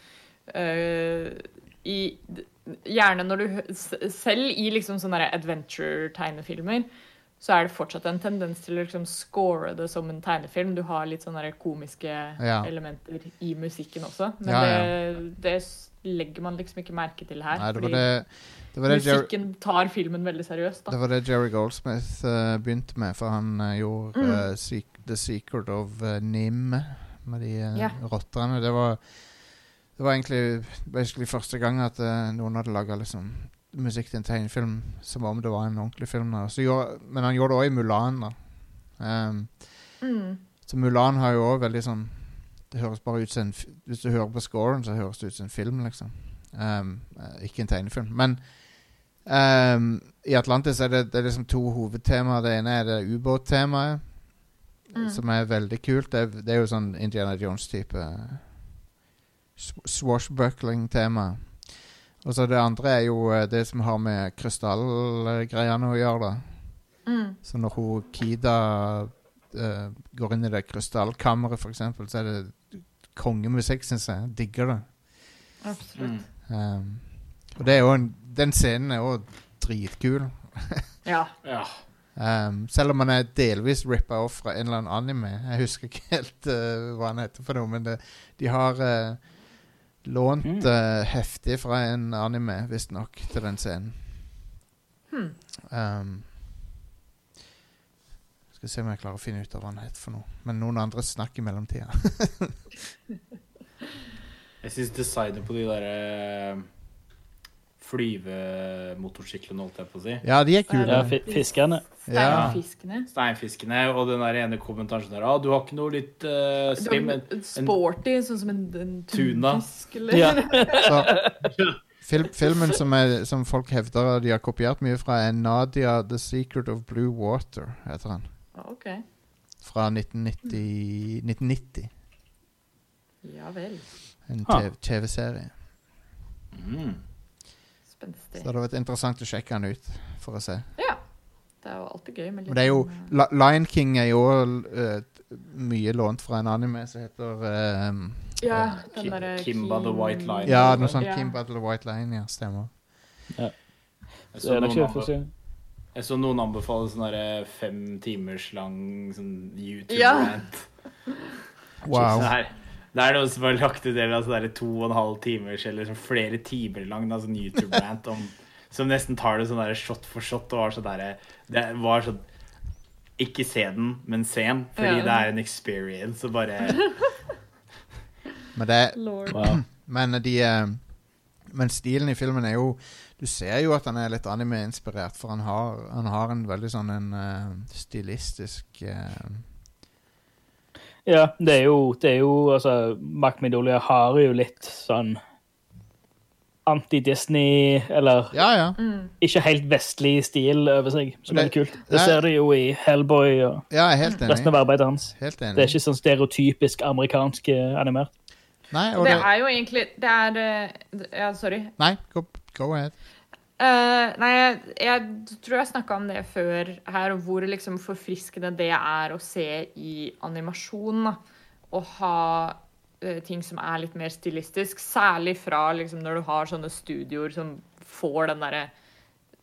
S1: uh, i, Gjerne når du Selv i liksom sånne adventure-tegnefilmer så er det fortsatt en tendens til å liksom score det som en tegnefilm. Du har litt sånne komiske
S2: Ja.
S1: elementer i musikken også. Men
S2: Ja, ja.
S1: Det, det legger man liksom ikke merke til her.
S2: Nei, det
S1: fordi
S2: det, det Jerry,
S1: musikken tar filmen veldig seriøst. Da.
S2: Det var det Jerry Goldsmith uh, begynte med, for han uh, gjorde
S1: Mm.
S2: uh, Seek, The Secret of Nim med de uh,
S1: yeah.
S2: rottene. Det var, det var egentlig første gang at eh, noen hadde laga liksom, musikk til en tegnefilm som om det var en ordentlig film. Gjorde, men han gjorde det òg i Mulan. um,
S1: Mm.
S2: Så Mulan har jo òg veldig sånn Det høres bare ut som en Hvis du hører på scoren, så høres det ut som en film, liksom. Um, eh, ikke en tegnefilm. Men um, i Atlantis er det, det er liksom to hovedtemaer. Det ene er det ubåttemaet,
S1: Mm.
S2: som er veldig kult. Det er, det er jo sånn Indiana Jones-type swashbuckling-tema. Og så det andre er jo eh, det som har med krystallgreiene å gjøre, da.
S1: Mm.
S2: Så når hun Kida uh, går inn i det krystallkammeret, for eksempel, så er det kongemusikk, syns jeg. Digger det.
S1: Absolutt.
S3: Mm.
S2: Um, og det er jo en, den scenen er jo dritkul. [LAUGHS]
S1: Ja.
S3: Ja.
S2: Um, selv om han er delvis rippa off fra en eller annen anime. Jeg husker ikke helt uh, hva han heter for noe, men det, de har eh, Lånt
S4: Mm.
S2: eh, heftig fra en anime, visstnok, til den scenen.
S1: Hmm.
S2: Um, skal se om jeg klarer å finne ut av hva han het for noe. Men noen andre snakker i mellomtida. [LAUGHS]
S3: Jeg syns designet på de derre flyvemotorsyklene, holdt jeg på å si.
S2: ja, de er kule.
S4: Ja, fi- fiskene.
S2: Ja.
S1: Steinfiskene.
S3: Steinfiskene og den der ene kommentaren der ah, 'Du har ikke noe litt uh, slim en,
S1: en Sporty, sånn som en, en
S3: Tuna.
S1: tunfisk, eller?
S4: Ja. [LAUGHS]
S2: Så fil [LAUGHS] filmen som, er, som folk hevder de har kopiert mye fra, er Nadia The Secret of Blue Water, heter den.
S1: Okay. OK.
S2: Fra 1990. 1990
S1: Ja vel.
S2: en
S4: Ha.
S2: TV TV-serie.
S3: Mm.
S2: Så det hadde vært interessant å sjekke han ut, for å se.
S1: Ja. Det er jo alltid gøy med litt
S2: Men det er jo
S1: eh,
S2: La Lion King er jo uh, mye lånt fra en anime som heter uh,
S1: Ja,
S3: Kim-
S1: den derre
S3: Kimba the White Line.
S2: Ja, noe sånt
S1: Ja.
S2: Kimba the White Line, ja. Stemmer.
S3: Jeg, så noen jeg så noen anbefale sånn derre fem timers lang sånn YouTube-rant.
S2: Wow.
S3: Det er, noen som har lagt ut del av sånn to og en halv timers eller sånn flere timer lang sånn YouTube-rant som nesten tar det sånn der shot for shot og var sånn der, Det var sånn Ikke se den, men se den, fordi
S1: Ja.
S3: det er en experience og bare [LAUGHS]
S2: Men det
S4: Wow.
S2: Men de eh, Men stilen i filmen er jo Du ser jo at han er litt anime-inspirert, for han har, han har en veldig sånn en uh, stilistisk eh,
S4: Ja, det er jo, det er jo altså, Mac Midolia har jo litt sånn anti-Disney, eller
S2: Ja, ja.
S1: Mm.
S4: ikke helt vestlig stil over seg, som
S2: Det-
S4: er kult.
S2: det er-
S4: ser du jo i Hellboy og
S2: Ja,
S4: resten av arbeidet hans.
S2: Helt
S4: Det er ikke sånn stereotypisk amerikansk eh, animert.
S2: Nei, og
S1: Det
S2: det,
S1: er jo egentlig Det er eh, Ja, sorry.
S2: nei go, go ahead.
S1: Eh, nei, jeg, jeg tror jeg snakka om det før her, og hvor liksom forfriskende det er å se i animasjon. Å ha uh, ting som er litt mer stilistisk. Særlig fra liksom, når du har sånne studioer som får den derre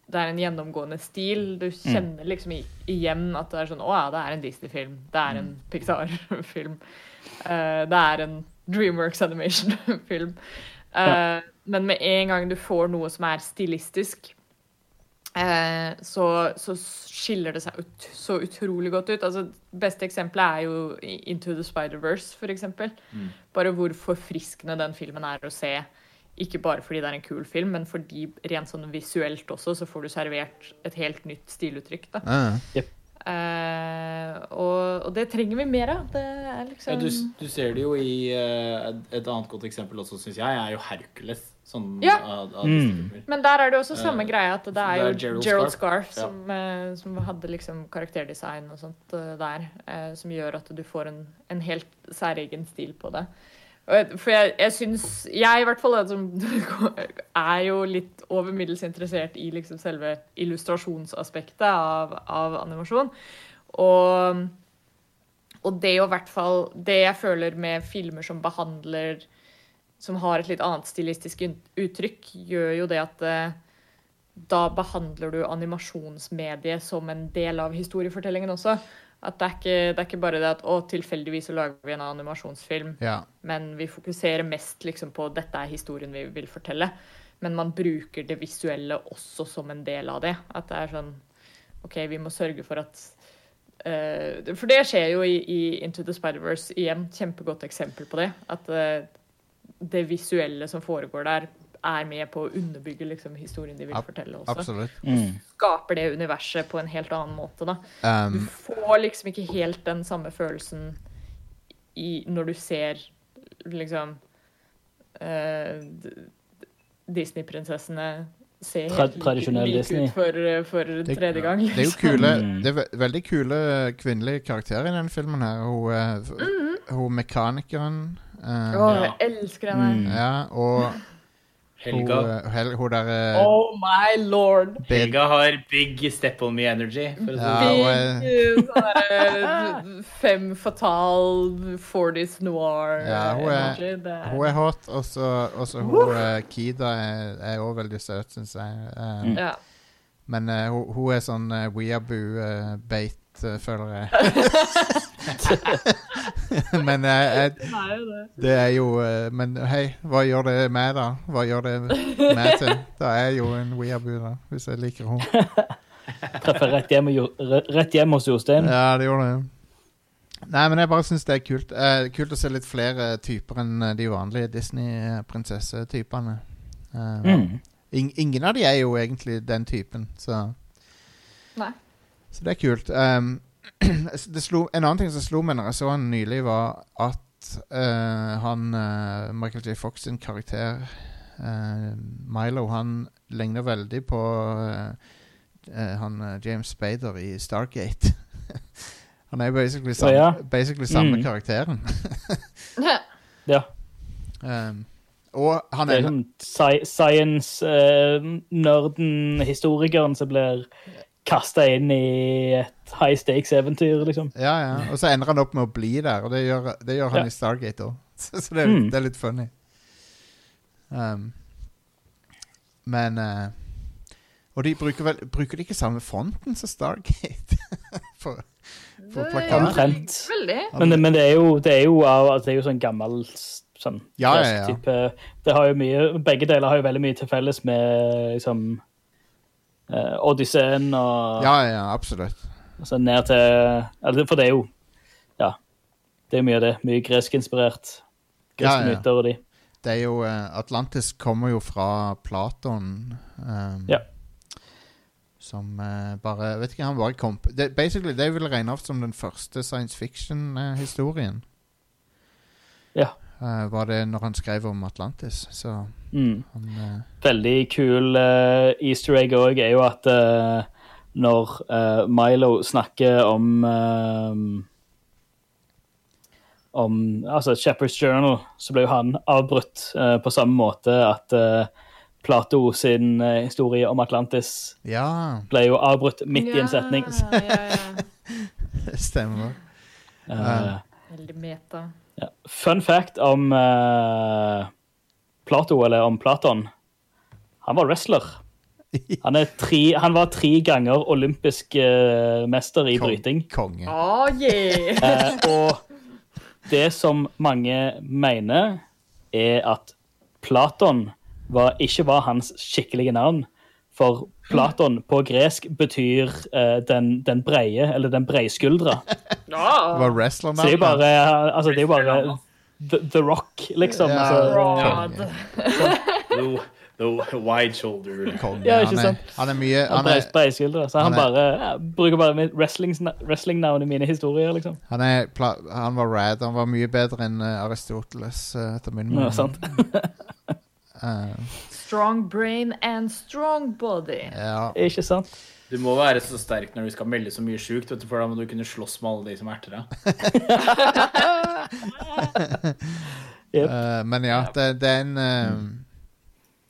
S1: Det er en gjennomgående stil. Du kjenner liksom igjen at det er sånn Å ja, det er en Disney-film. Det er en Pixar-film. Uh, det er en Dreamworks Animation-film. Eh, Men med en gang du får noe som er stilistisk, eh, så, så skiller det seg ut, så utrolig godt ut. Altså, beste eksempelet er jo Into the Spider-Verse, for eksempel. Bare hvor forfriskende den filmen er å se. Ikke bare fordi det er en kul film, men fordi rent sånn visuelt også, så får du servert et helt nytt stiluttrykk. Da.
S2: Ah,
S1: Eh, og, og det trenger vi mer av. Det er
S3: Ja,
S1: liksom
S3: du, du ser det jo i uh, et, et annet godt eksempel også, syns jeg, er jo Hercules. Sånn
S1: Ja.
S3: av, av
S4: Mm.
S1: Men der er det også samme
S3: uh,
S1: greie, at det er
S3: det er
S1: jo
S3: Gerald
S1: Gerald,
S3: Scarf
S1: som,
S3: Ja.
S1: som, eh, som hadde liksom karakterdesign og sånt eh, der, eh, som gjør at du får en, en helt særegen stil på det. For jeg, jeg syns Jeg i hvert fall som, [LAUGHS] er jo litt over middels interessert i liksom selve illustrasjonsaspektet av, av animasjon. Og, og det å i hvert fall Det jeg føler med filmer som behandler som har et litt annet stilistisk uttrykk, gjør jo det at eh, da behandler du animasjonsmediet som en del av historiefortellingen også. At det er ikke, det er ikke bare det at å, tilfeldigvis så lager vi en animasjonsfilm,
S2: ja.
S1: men vi fokuserer mest liksom på dette er historien vi vil fortelle. Men man bruker det visuelle også som en del av det. At det er sånn OK, vi må sørge for at uh, For det skjer jo i, i Into the Spider-Verse igjen. Kjempegodt eksempel på det. At uh, det visuelle som foregår der, er med på å underbygge liksom, historien de vil
S2: Ab-
S1: fortelle også.
S2: Absolutt.
S4: Mm.
S1: Skaper det universet på en helt annen måte. da. Du
S2: Um,
S1: får liksom ikke helt den samme følelsen i, når du ser liksom uh, Disney-prinsessene se
S4: Tra-
S1: helt
S4: tradisjonell
S1: like
S4: Disney.
S1: ut for, for
S2: Det-
S1: tredje gang.
S2: det er jo
S1: liksom.
S2: kule
S4: Mm.
S2: Det er veldig kule kvinnelige karakterer i denne filmen her. Hun, mm -hmm. hun mekanikeren eh,
S1: Å,
S3: Ja.
S1: jeg elsker henne.
S4: Mm.
S2: Ja, og
S3: Helga.
S2: hun, eh, hel, hun der,
S1: Oh my lord!
S3: Helga har big step on me energy. For å si
S2: Ja,
S1: Big, sånn fem fatal 40s noir
S2: Ja, hun er-
S1: energy. Det er-
S2: Hun er hot, og så hun eh, Kida er- òg veldig søt, syns jeg. Um,
S4: Mm.
S2: Men uh, hun, hun er sånn uh, weeaboo-beit, føler jeg. [LAUGHS] men jeg, jeg,
S1: jo det.
S2: det er jo eh, Men hei, hva gjør det med, da? Hva gjør det med til? Da er jeg jo en weeaboo, da, hvis jeg liker henne. [LAUGHS]
S4: Treffer rett hjem, rett hjem hos Jostein.
S2: Ja, det gjorde det. Nei, men jeg bare syns det er kult. Eh, kult å se litt flere typer enn eh, de vanlige Disney-prinsessetypene. Eh,
S4: Mm.
S2: ing- ingen av de er jo egentlig den typen, så
S1: Nei.
S2: Så det er kult. Um, [CLEARS THROAT] det slo, en annen ting som slo meg når jeg så han nylig, var at uh, han uh, Michael J. Fox sin karakter, uh, Milo, han ligner veldig på han James Spader i Stargate. [LAUGHS] han er jo basically, sam
S4: ja, ja.
S2: basically samme
S4: Mm.
S2: karakteren.
S4: Ja.
S2: Um, og han er
S4: er sånn sci science-nerden, historikeren, som blir kasta inn i et high stakes-eventyr, liksom.
S2: Ja, ja. Og så ender han opp med å bli der, og det gjør, det gjør han
S4: Ja.
S2: i Stargate òg. [LAUGHS] Så, så det, er,
S4: Mm.
S2: det er litt funny. Um, men uh, Og de bruker vel Bruker de ikke samme fonten som Stargate? [LAUGHS] for, for plakaten?
S4: Omtrent. Men, men det er jo, det er jo, altså, det er jo sånn gammel sånn
S2: Ja, ja, ja.
S4: type Det har jo mye Begge deler har jo veldig mye til felles med liksom eh, Odysseen og
S2: Ja, ja, absolutt.
S4: altså, ned til eller, For det er jo Ja. Det er mye av det. Mye gresk-inspirert. Greske
S2: Ja,
S4: myter og de.
S2: Det er jo eh, Atlantis kommer jo fra Platon. Um,
S4: Ja.
S2: Som uh, bare Vet ikke, han bare kom det, Basically, det vil regne av som den første science fiction-historien.
S4: Ja.
S2: Eh, var det når han skrev om Atlantis. Så
S4: Mm.
S2: han uh...
S4: veldig kul uh, easter egg òg er jo at når Milo snakker om om altså Shepherd's Journal, så ble jo han avbrutt på samme måte at Plato sin historie om Atlantis
S2: Ja,
S4: ble jo avbrutt midt i en setning.
S1: Ja, ja, [LAUGHS] ja.
S2: stemmer.
S4: Eh,
S1: Veldig meta.
S4: Ja. Fun fact om eh, Plato, eller om Platon. Han var wrestler. [LAUGHS] Han, er tre, han var tre ganger olympisk eh, mester i
S2: Kong-
S4: bryting.
S2: Konge.
S1: Oh, yeah.
S4: Eh, [LAUGHS] og det som mange mener, er at Platon var, ikke var hans skikkelige navn. For Platon på gresk betyr uh, den, den breie, eller den breiskuldra.
S1: Ja.
S2: Var wrestler
S4: Så det er bare, altså, det er jo bare the, the Rock, liksom.
S2: Ja.
S4: Altså,
S1: Rod.
S3: The, the wide
S2: Shoulder-kong.
S4: Ja, ikke
S2: han, er,
S4: sant?
S2: han er mye
S4: han
S2: Han er,
S4: breiskuldra. Så han,
S2: han er-
S4: bare ja, bruker bare wrestling-navn wrestlingnavn i mine historier, liksom.
S2: han, er han var rad. Han var mye bedre enn eh, Aristoteles, eh, etter min
S4: Ja,
S2: mening.
S4: sant? [LAUGHS]
S2: Eh,
S1: Strong brain and strong body.
S2: ja.
S4: Ikke sant?
S3: Du må være så sterk når du skal melde så mye sjukt, vet du, for da må du kunne slåss med alle de som erter deg. [LAUGHS]
S4: yep.
S2: uh, men ja, det, det er en eh,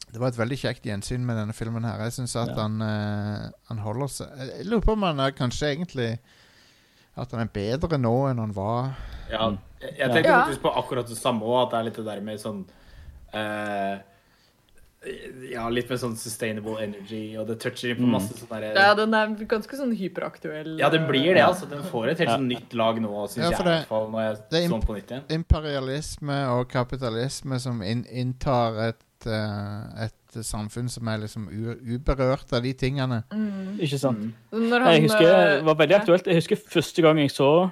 S2: Det var et veldig kjekt gjensyn med denne filmen her. Jeg syns at
S4: Ja.
S2: han, uh, han holder seg Jeg lurer på om han er kanskje egentlig At han er bedre nå enn han var.
S3: Ja, jeg, jeg tenkte
S1: Ja.
S3: faktisk på akkurat det samme òg, at det er litt det der med sånn eh, Ja, litt med sånn sustainable energy, og det toucher på
S4: Mm.
S3: masse sånn derre
S1: Ja, den er ganske sånn hyperaktuell.
S3: Ja, den blir det, altså. Den får et helt
S4: Ja.
S3: sånn nytt lag nå, syns
S2: Ja,
S3: jeg. i
S2: det-
S3: hvert fall når jeg
S2: det er
S3: sånn på nytt igjen.
S2: Imperialisme og kapitalisme som inn, inntar et, uh, et samfunn som er liksom u, uberørt av de tingene.
S1: Mm.
S4: Ikke sant?
S3: Mm.
S1: Når han,
S4: Jeg husker det var veldig aktuelt. Jeg husker første gang jeg så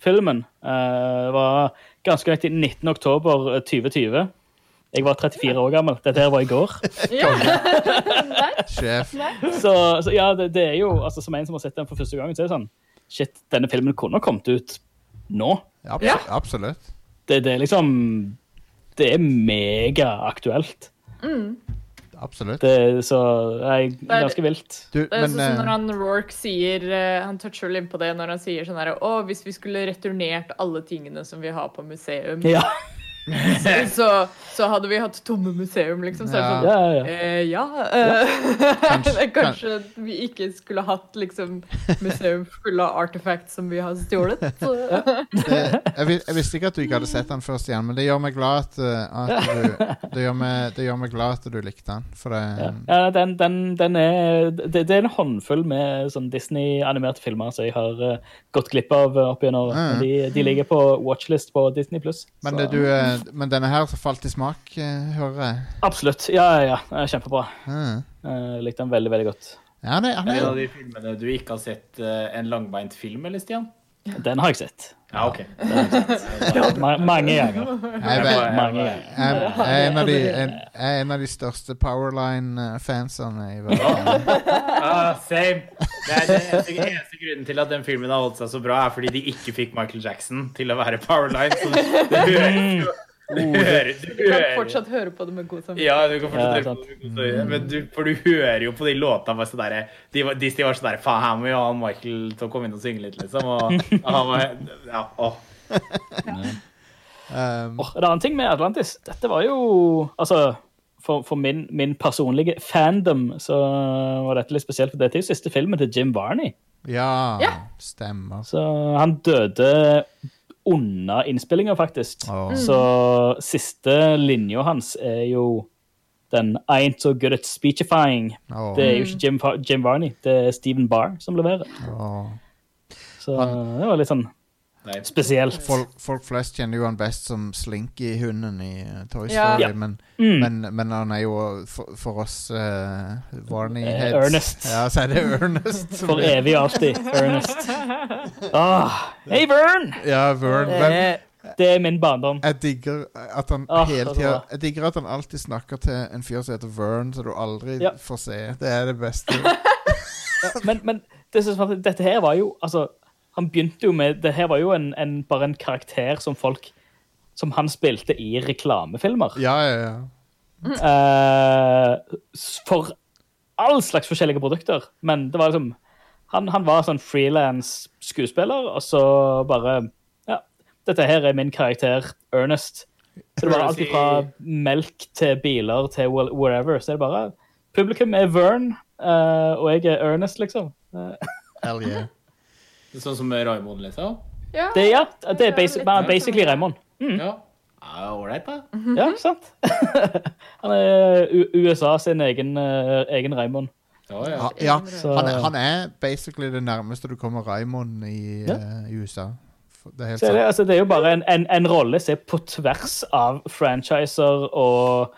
S4: filmen. Det var ganske nøyaktig 19. oktober 2020. Jeg var 34 år gammel. Dette her var i går. [LAUGHS]
S1: Ja.
S2: Sjef.
S4: Så, så ja, det, det er jo altså, Som en som har sett den for første gang, så er det sånn Shit, denne filmen kunne kommet ut nå.
S2: Abs
S1: Ja.
S2: Absolutt.
S4: Det, det er liksom Det er megaaktuelt.
S1: Mm.
S2: Absolutt.
S4: Det er så er
S1: er-
S4: ganske vilt.
S2: Du,
S1: Det er
S2: men
S1: sånn
S2: eh,
S1: når han Rourke sier eh, Han toucher vel inn på det når han sier sånn herre Å, hvis vi skulle returnert alle tingene som vi har på museum,
S4: Ja. [LAUGHS]
S1: så, så hadde vi hatt tomme museum, liksom. Så er det
S2: Ja.
S1: sånn
S4: Ja, ja, ja.
S1: Eh, ja. eh, [LAUGHS]
S2: Kanskje-
S1: kanskje vi ikke skulle hatt liksom museum fulle av artifacts som vi har stjålet. [LAUGHS]
S2: Jeg, vis- jeg visste ikke at du ikke hadde sett den først igjen, men det gjør meg glad at, uh, at du det gjør, meg, det gjør meg glad at du likte den. For det
S4: Ja, ja den, den, den er, det, det er en håndfull med sånn Disney-animerte filmer som jeg har eh, gått glipp av uh, opp gjennom.
S2: Mm.
S4: De, de ligger på watchlist på Disney Pluss.
S2: men, det, du, eh, men denne her som falt i smak, eh, hører jeg.
S4: Absolutt. Ja, ja, ja. Er Kjempebra.
S2: Mm.
S4: Jeg likte den veldig, veldig godt.
S2: Ja, det, han
S3: Er det en av de filmene du ikke har sett eh, en langbeint film, eller, Stian?
S4: Den har jeg sett.
S3: Ja, OK. [LAUGHS]
S4: Mange ganger.
S2: jeg, er en av de, jeg en av de største Powerline-fansene i verden.
S3: Ah, same. Det er den eneste, eneste grunnen til at den filmen har holdt seg så bra, er fordi de ikke fikk Michael Jackson til å være Powerline. Så det høres jo du hører, du
S1: Du kan
S3: hører.
S1: fortsatt høre på det med god samvittighet.
S3: Ja, du kan
S4: Ja,
S3: fortsatt høre på det, med god samvittighet, men du, for du hører jo på de låtene bare sånn de, var- Disney var sånn der Faen, her må jo ha han Michael til å komme inn og synge litt, liksom. Og han var Ja, åh.
S2: Um,
S4: Oh, en annen ting med Atlantis Dette var jo Altså, for, for min, min personlige fandom så var dette litt spesielt, for dette er jo siste filmen til Jim Varney.
S2: ja,
S1: Ja.
S2: stemmer.
S4: Så han døde under innspillinga, faktisk.
S2: Oh.
S4: Så siste linja hans er jo den I ain't so good at speechifying.
S2: Oh.
S4: Det er jo ikke Jim, Jim Varney, det er Stephen Barr som leverer.
S2: Oh.
S4: Så det var litt sånn
S3: Nei.
S4: spesielt.
S2: Folk, folk flest kjenner jo han best som Slinky-hunden i uh, Toy Story,
S4: Ja.
S2: men,
S4: Mm.
S2: men, men han er jo for, for oss uh,
S4: Eh,
S2: heads
S4: Ernest.
S2: Ja, så er det Ernest. [LAUGHS]
S4: For evig og alltid. Ernest. Oh. Hei, Vern!
S2: Ja, Vern. Men
S1: Eh,
S4: Det er min barndom.
S2: jeg digger at han
S4: oh,
S2: hele tida. Jeg digger at han alltid snakker til en fyr som heter Vern, så du aldri
S4: Ja.
S2: får se. Det er det beste. [LAUGHS]
S4: Men, men det som sånn dette her var jo altså, Han begynte jo med Det her var jo en, en, bare en karakter som folk Som han spilte i reklamefilmer.
S2: Ja, ja, ja.
S4: Uh, for all slags forskjellige produkter. Men det var liksom Han, han var sånn frilans skuespiller, og så bare Ja, dette her er min karakter, Ernest. Så det var alt fra melk til biler til whatever. Så det er bare Publikum er Vern, uh, og jeg er Ernest, liksom. Eh,
S2: Hell yeah.
S3: Sånn som Raymond, liksom?
S1: ja.
S4: Det, ja, det er basi man er basically Raymond.
S3: Ja. Ja, Ålreit, da.
S4: Ja, sant? [LAUGHS] Han er USA sin egen, eh, egen Raymond.
S3: Ja, ja.
S2: Ha, ja. Han, er, han er basically det nærmeste du kommer Raymond i,
S4: Ja.
S2: uh, i USA. Det er helt
S4: Så det, altså, det er jo bare en, en, en rolle som er på tvers av franchiser og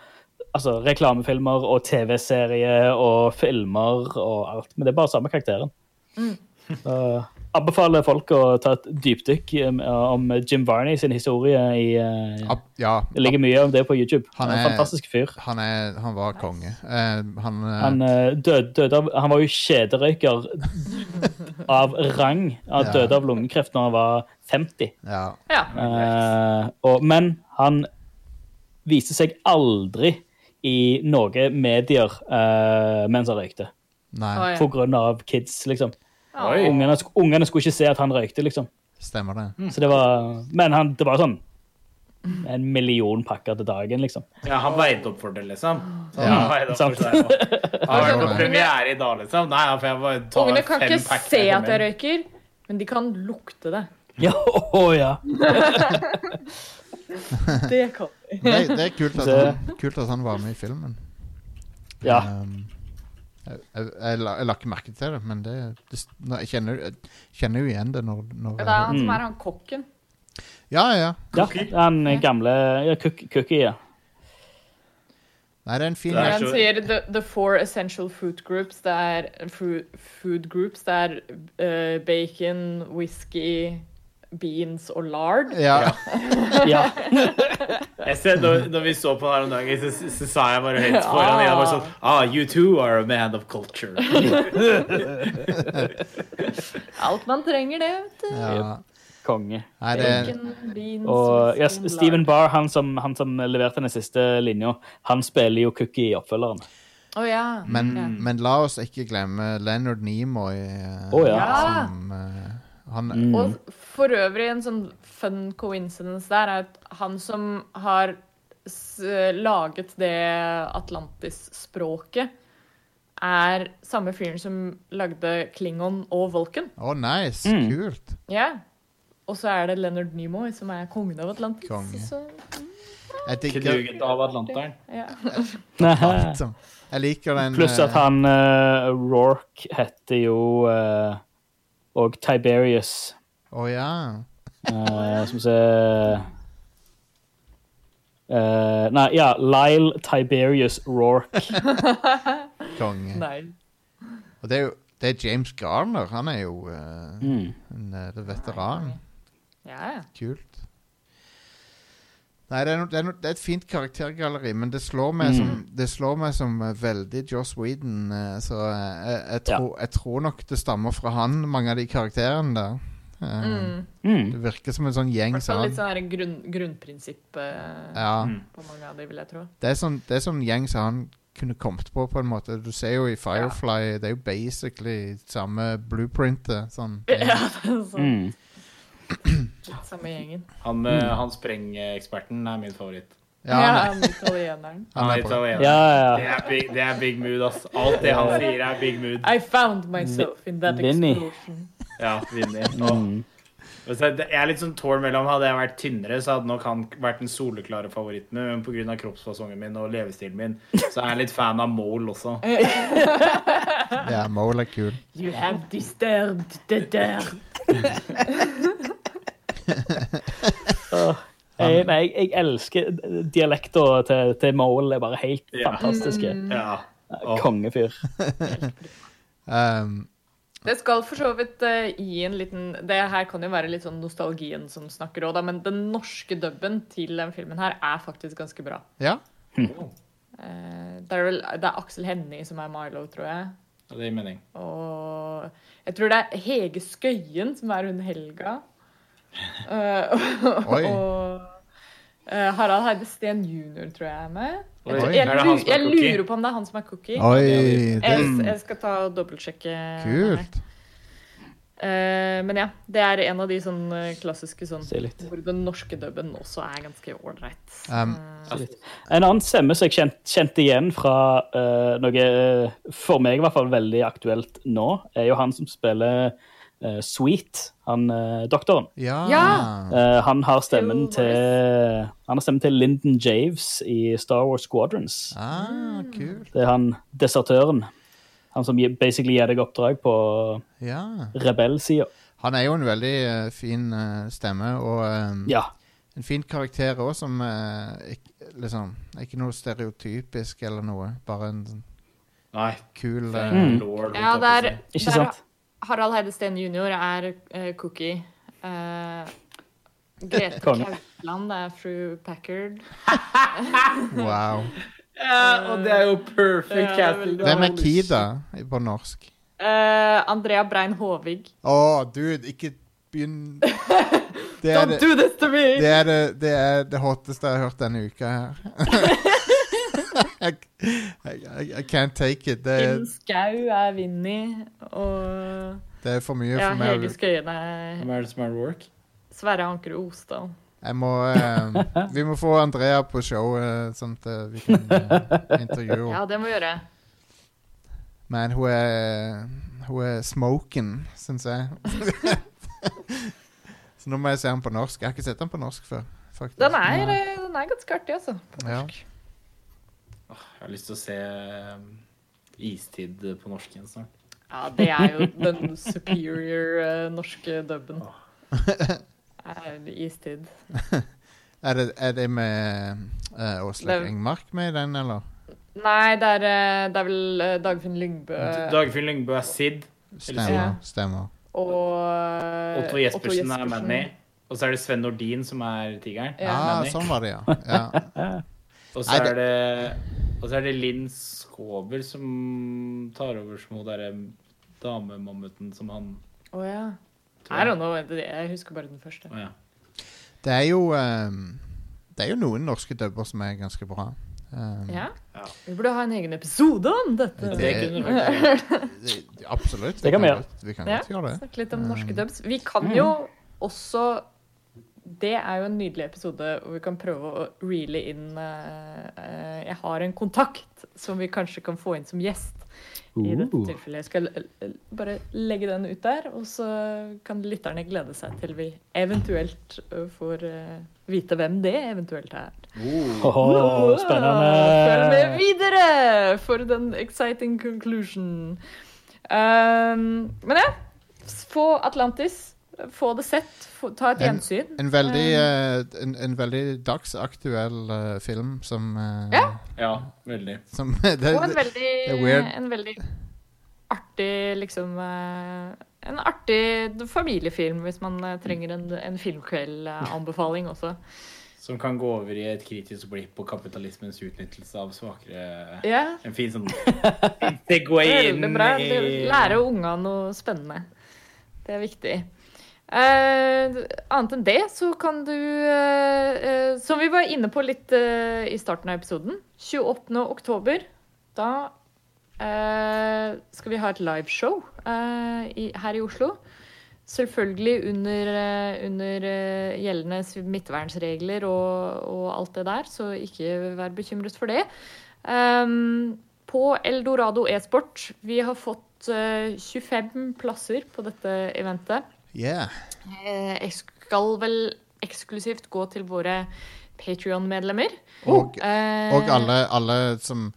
S4: altså, reklamefilmer og TV-serier og filmer og alt. Men det er bare samme karakteren. Så anbefaler folk å ta et dypdykk um, om Jim Varney sin historie i uh,
S2: Ab, ja,
S4: Det ligger mye om det på YouTube.
S2: Han
S4: er en fantastisk fyr.
S2: han, er, han var konge. Eh, han, eh,
S4: Han uh, døde, døde av Han var jo kjederøyker av rang. Han
S2: Ja.
S4: døde av lungekreft når han var 50.
S2: ja.
S1: ja.
S4: Eh, og, men han viste seg aldri i noen medier uh, mens han røykte.
S2: Nei,
S4: På grunn av kids, liksom. Ungene, ungene skulle ikke se at han røykte, liksom.
S2: stemmer det.
S4: Så det var, men han, det var sånn en million pakker til dagen, liksom.
S3: Ja, han veide opp for det, liksom. Så
S2: Ja,
S3: han opp for
S4: sant.
S3: seg. [LAUGHS] Han har vært på premiere i dag, liksom. Nei, for jeg bare tar
S1: Ungene kan
S3: fem
S1: ikke se at jeg røyker, men de kan lukte det. [LAUGHS]
S4: Ja, å, ja. [LAUGHS]
S1: Det kan de.
S2: Det, det er kult at, han, kult at han var med i filmen.
S4: ja.
S2: Um, jeg, jeg, jeg, la, jeg la ikke merke til det, men det, det jeg, kjenner, jeg kjenner jo igjen det når, når
S1: Det er han
S4: Mm.
S1: som er han kokken.
S2: Ja, ja.
S4: ja han gamle ja, Cookie, ja.
S2: Nei, det er en fin
S1: Han
S3: så-
S1: sier the, the four essential food groups. Det er food, food groups. Det er uh, bacon, whisky, beans og lard.
S2: Ja. [LAUGHS]
S4: ja.
S3: Jeg ser, når, når vi så på her om dagen, så, så sa jeg bare høyt foran Ida bare sånn Ah, you too are a man of culture. [LAUGHS]
S1: Alt man trenger, det. vet du.
S2: ja.
S4: Konge.
S2: Nei, det er
S1: Bacon, beans,
S4: Og ja,
S1: whisky,
S4: Stephen
S1: lard.
S4: Barr, han som, han som leverte den siste linja, han spiller jo Cookie i oppfølgeren.
S1: Å ja.
S2: men,
S1: okay.
S2: men la oss ikke glemme Leonard Nimoy.
S4: Oh, ja.
S1: Ja.
S2: Som, eh, Han,
S4: Mm.
S1: Og for øvrig en sånn fun coincidence der er at han som har laget det Atlantis-språket, er samme fyren som lagde Klingon og Vulcan.
S2: Å, nice.
S4: Mm.
S2: Kult.
S1: Ja. Og så er det Leonard Nimoy som er kongen av Atlantis.
S2: Konge.
S1: Så,
S2: Jeg digger
S3: Knuget av Atlanteren.
S1: ja. [LAUGHS]
S2: Jeg liker den
S4: Pluss at
S2: eh,
S4: han uh, Rorke heter jo uh, Og Tiberius.
S2: Å ja.
S4: Uh, vi se uh, Nei, ja. Lyle Tiberius Rorke. [LAUGHS]
S2: Konge.
S1: Nei.
S2: Og det er jo det er James Garner. Han er jo uh,
S4: Mm.
S2: en uh, veteran.
S1: Ja, ja.
S2: Kult. Nei, det er, no, det, er no, det er et fint karaktergalleri, men det slår meg
S4: Mm.
S2: som, det slår meg som veldig Joss Whedon. så jeg, jeg, ja. jeg tror nok det stammer fra han, mange av de karakterene der. Eh,
S1: Mm.
S4: Mm.
S2: Det virker som en sånn gjeng som
S1: litt sånn grunn, grunnprinsipp eh,
S2: Ja,
S3: Mm.
S1: på mange av de, vil jeg tro.
S2: det er sånn, det er sånn gjeng som han kunne kommet på, på en måte. Du ser jo i Firefly, det er jo basically samme blueprintet. Sånn. [LAUGHS]
S1: Ja, er sånn.
S4: Mm.
S1: Samme gjengen.
S3: Han, mm. han sprengeksperten er min favoritt.
S2: Ja,
S1: Ja,
S2: han,
S1: er italieneren. [LAUGHS]
S2: han er
S3: italiener.
S4: Ja,
S3: Det
S4: ja.
S3: er, big, det er big mood, ass. Alt det han sier, er big mood.
S1: I found myself in that explosion.
S3: Ja, Vinni. [LAUGHS]
S4: Mm.
S3: Jeg er litt sånn tål mellom. Hadde jeg vært tynnere, så hadde nok han vært den soleklare favoritten. Men pga. kroppsfasongen min og levestilen min, så er jeg litt fan av Mole også. [LAUGHS]
S2: Ja, Mole er kul.
S1: You have disturbed the dirt. [LAUGHS]
S4: Jeg, nei, jeg, jeg elsker dialekta til, til Mole. er bare helt
S3: Ja.
S4: fantastiske.
S3: Ja. Åh.
S4: Kongefyr.
S2: Um,
S1: Det skal for så vidt uh, gi en liten Det her kan jo være litt sånn nostalgien som snakker òg, da, men den norske dubben til den filmen her er faktisk ganske bra.
S2: ja.
S1: Uh, det er vel det er Aksel Hennie som er Milo, tror jeg.
S3: Ja, Det gir mening.
S1: Og jeg tror det er Hege Skøyen som er hun Helga. [LAUGHS] [LAUGHS] Uh,
S2: Oi.
S1: og eh, Harald Heide Steen jr. tror jeg er med.
S3: Oi,
S1: Jeg, tror-
S2: er
S1: jeg,
S3: er
S1: jeg lurer på om det er han som er cookie.
S2: Oi,
S1: Jeg,
S2: det
S1: jeg skal ta og dobbeltsjekke.
S2: kult.
S1: Uh, men ja, det er en av de sånn eh, klassiske sånn hvor den norske dubben også er ganske ålreit.
S2: Um,
S1: uh,
S4: En annen stemme som jeg kjente, kjent igjen fra eh, noe for meg i hvert fall veldig aktuelt nå, er jo han som spiller Sweet, han eh, doktoren.
S2: ja.
S1: Ja.
S4: Eh, han har stemmen til Han har stemmen til Lyndon Javes i Star Wars Squadrons.
S2: Ah, kult.
S4: Det er han desertøren. Han som basically gir deg oppdrag på
S2: Ja.
S4: rebellsida.
S2: Han er jo en veldig uh, fin uh, stemme, og um,
S4: Ja.
S2: en fin karakter òg, som uh, ikke, liksom, ikke noe stereotypisk eller noe. Bare en sånn
S3: Nei.
S2: kul eh,
S4: Mm.
S3: Lord,
S1: Ja,
S3: der,
S1: er,
S3: å si.
S4: Ikke sant?
S1: Harald Heide Steen jr. er uh, cookie. Uh, Grete. Kaupland er fru Packard. [LAUGHS]
S2: Wow.
S3: Ja, og det er jo perfect
S1: er
S3: casting.
S2: Hvem er Kida på norsk?
S1: Uh, Andrea Brein Håvig.
S2: Å, dude, ikke begynn [LAUGHS]
S1: Don't
S2: det,
S1: do this to me!
S2: det, er det, det er det hotteste jeg har hørt denne uka her. [LAUGHS] I, I, I can't take it. Det,
S1: er... Skau er Vinni. Og
S2: det er for mye
S1: ja,
S2: for meg.
S1: Hege Skøyen er
S3: Hvem er det som er Rourke?
S1: Sverre Anker Osdal.
S2: Jeg må eh, [LAUGHS] Vi må få Andrea på showet, sånn at eh, vi kan eh, intervjue henne.
S1: Ja, det må vi gjøre.
S2: Men hun er Hun er smoken, syns jeg. [LAUGHS] Så nå må jeg se den på norsk. Jeg har ikke sett den på norsk før. faktisk.
S1: Den er, eh, den er ganske artig, altså. På
S2: Ja.
S3: Jeg har lyst til å se um, Istid på norsk igjen snart.
S1: Ja, det er jo den superior uh, norske dubben. Er istid. [LAUGHS]
S2: Er det, er det med uh, Åslaug Engmark med i den, eller?
S1: Nei, det er, eh, det er vel eh, Dagfinn Lyngbø
S3: Dagfinn Lyngbø er Sid.
S2: Stemmer.
S1: Ja.
S2: stemmer.
S1: og uh,
S3: Otto Jespersen er Manny. Og så er det Sven Nordin som er tigeren.
S1: Ja.
S2: Ah, sånn var det, ja. [LAUGHS] ja. [LAUGHS]
S3: Og så er det Og så er det Linn Skåber som tar over som hun derre damemammuten som han
S1: Å ja.
S3: tror
S1: I
S3: jeg.
S1: know. Jeg husker bare den første.
S3: Oh, ja.
S2: Det er jo um, Det er jo noen norske dubber som er ganske bra. Um,
S1: Ja.
S3: Ja.
S1: Vi burde ha en egen episode om dette.
S2: Det-
S3: Det kunne du
S2: det- Absolutt.
S4: Det kan vi gjøre.
S2: Vi kan
S1: Ja.
S2: godt gjøre det.
S1: Snakke litt om norske dubs. Vi
S2: Mm.
S1: kan jo også Det er jo en nydelig episode hvor vi kan prøve å reele inn eh, eh, Jeg har en kontakt som vi kanskje kan få inn som gjest. I dette
S4: Uh.
S1: tilfellet. Jeg skal bare legge den ut der, og så kan lytterne glede seg til vi eventuelt eh, får vite hvem det eventuelt er.
S3: Oh.
S4: spennende!
S1: Følg med videre for den exciting conclusion. Um, men ja, få Atlantis. Få det sett. Få, ta et
S2: En-
S1: gjensyn.
S2: En veldig, eh, en, en veldig dagsaktuell uh, film som uh,
S1: Ja.
S3: Ja, veldig.
S2: Som, [LAUGHS] det,
S1: og en veldig, en veldig artig liksom En artig familiefilm hvis man trenger en, en filmkveld-anbefaling også.
S3: Som kan gå over i et kritisk blikk på kapitalismens utnyttelse av svakere
S1: yeah.
S3: En fin sånn [LAUGHS]
S1: Det går inn
S3: i
S1: Lære unga noe spennende. Det er viktig. Eh, annet enn det så kan du eh, eh, Som vi var inne på litt eh, i starten av episoden. 28. oktober. Da eh, skal vi ha et liveshow i, her i Oslo. Selvfølgelig under, eh, under eh, gjeldende smittevernregler og, og alt det der, så ikke vær bekymret for det. På Eldorado e-sport. Vi har fått eh, 25 plasser på dette eventet.
S2: Yeah.
S1: Eh, Jeg skal vel eksklusivt gå til våre Patrion-medlemmer.
S2: Og,
S1: Eh,
S2: og alle, alle som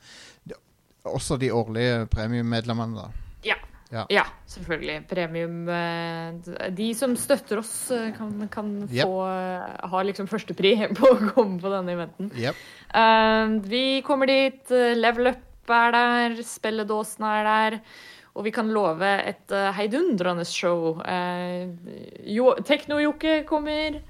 S2: Også de årlige premiemedlemmene, da.
S1: Ja.
S2: Ja.
S1: Ja, selvfølgelig. Premium eh, De som støtter oss, kan, kan
S2: Yep.
S1: få ha liksom førstepri [LAUGHS] på å komme på denne eventen.
S2: Yep.
S1: Eh, vi kommer dit. Level Up er der. Spelledåsen er der. Og vi kan love et uh, heidundrende show. Uh, jo, Tekno-Jokke kommer.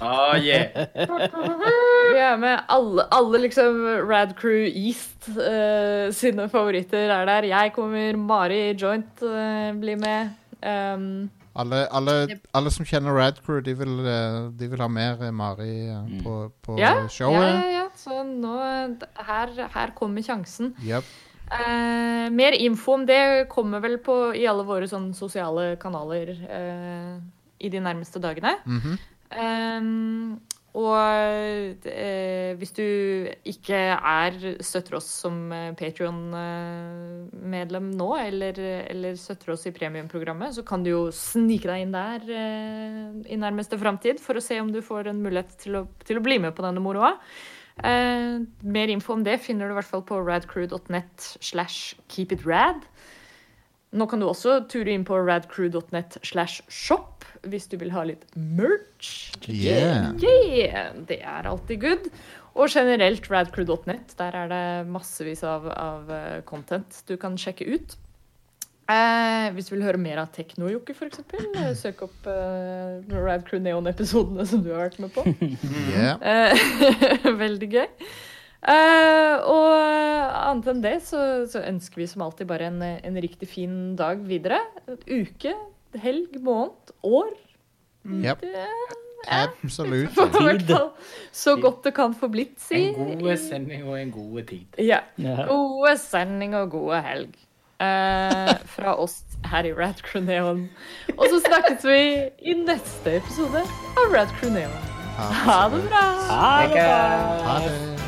S3: Ah, yeah. [LAUGHS]
S1: Vi er med alle, alle liksom Rad Crew East eh, sine favoritter er der. Jeg kommer. Mari Joint eh, blir med. Um,
S2: Alle, alle, alle som kjenner Radcrew, de vil, eh, de vil ha mer eh, Mari eh, på, på
S1: ja, ja, ja, ja. Så nå Her, her kommer sjansen.
S2: Yep.
S1: Eh, mer info om det kommer vel på, i alle våre sånn sosiale kanaler eh, i de nærmeste dagene.
S2: Mm
S1: -hmm. eh, og eh, hvis du ikke er støtter oss som Patrion-medlem nå, eller, eller støtter oss i premiumprogrammet, så kan du jo snike deg inn der eh, i nærmeste framtid for å se om du får en mulighet til å, til å bli med på denne moroa. Eh, mer info om det finner du i hvert fall på radcrew.net slash keepitrad. Nå kan du også ture inn på radcrew.net slash shop hvis du vil ha litt merch.
S2: Yeah.
S1: Yeah, det er alltid good. Og generelt radcrew.net. Der er det massevis av, av eh, content du kan sjekke ut. Eh, hvis du vil høre mer av Tekno-Jokke, f.eks., eh, søk opp eh, Radcrew Neon-episodene som du har vært med på. [LAUGHS]
S2: Yeah.
S1: Eh, [LAUGHS] Veldig gøy. Eh, og annet enn det så, så ønsker vi som alltid bare en, en riktig fin dag videre. Uke, helg, måned, år.
S2: Yep.
S1: Ja,
S2: Absolutt. [LAUGHS]
S1: fall så godt det kan få blitt, si.
S3: En god sending og en god tid.
S1: Ja.
S4: Ja.
S1: Gode sending og gode helg. Eh, fra oss her i Rad Crew Neon. Og så snakkes vi i neste episode av Rad Crew Neon. Ha det bra!
S4: Ha det bra.
S2: Ha det.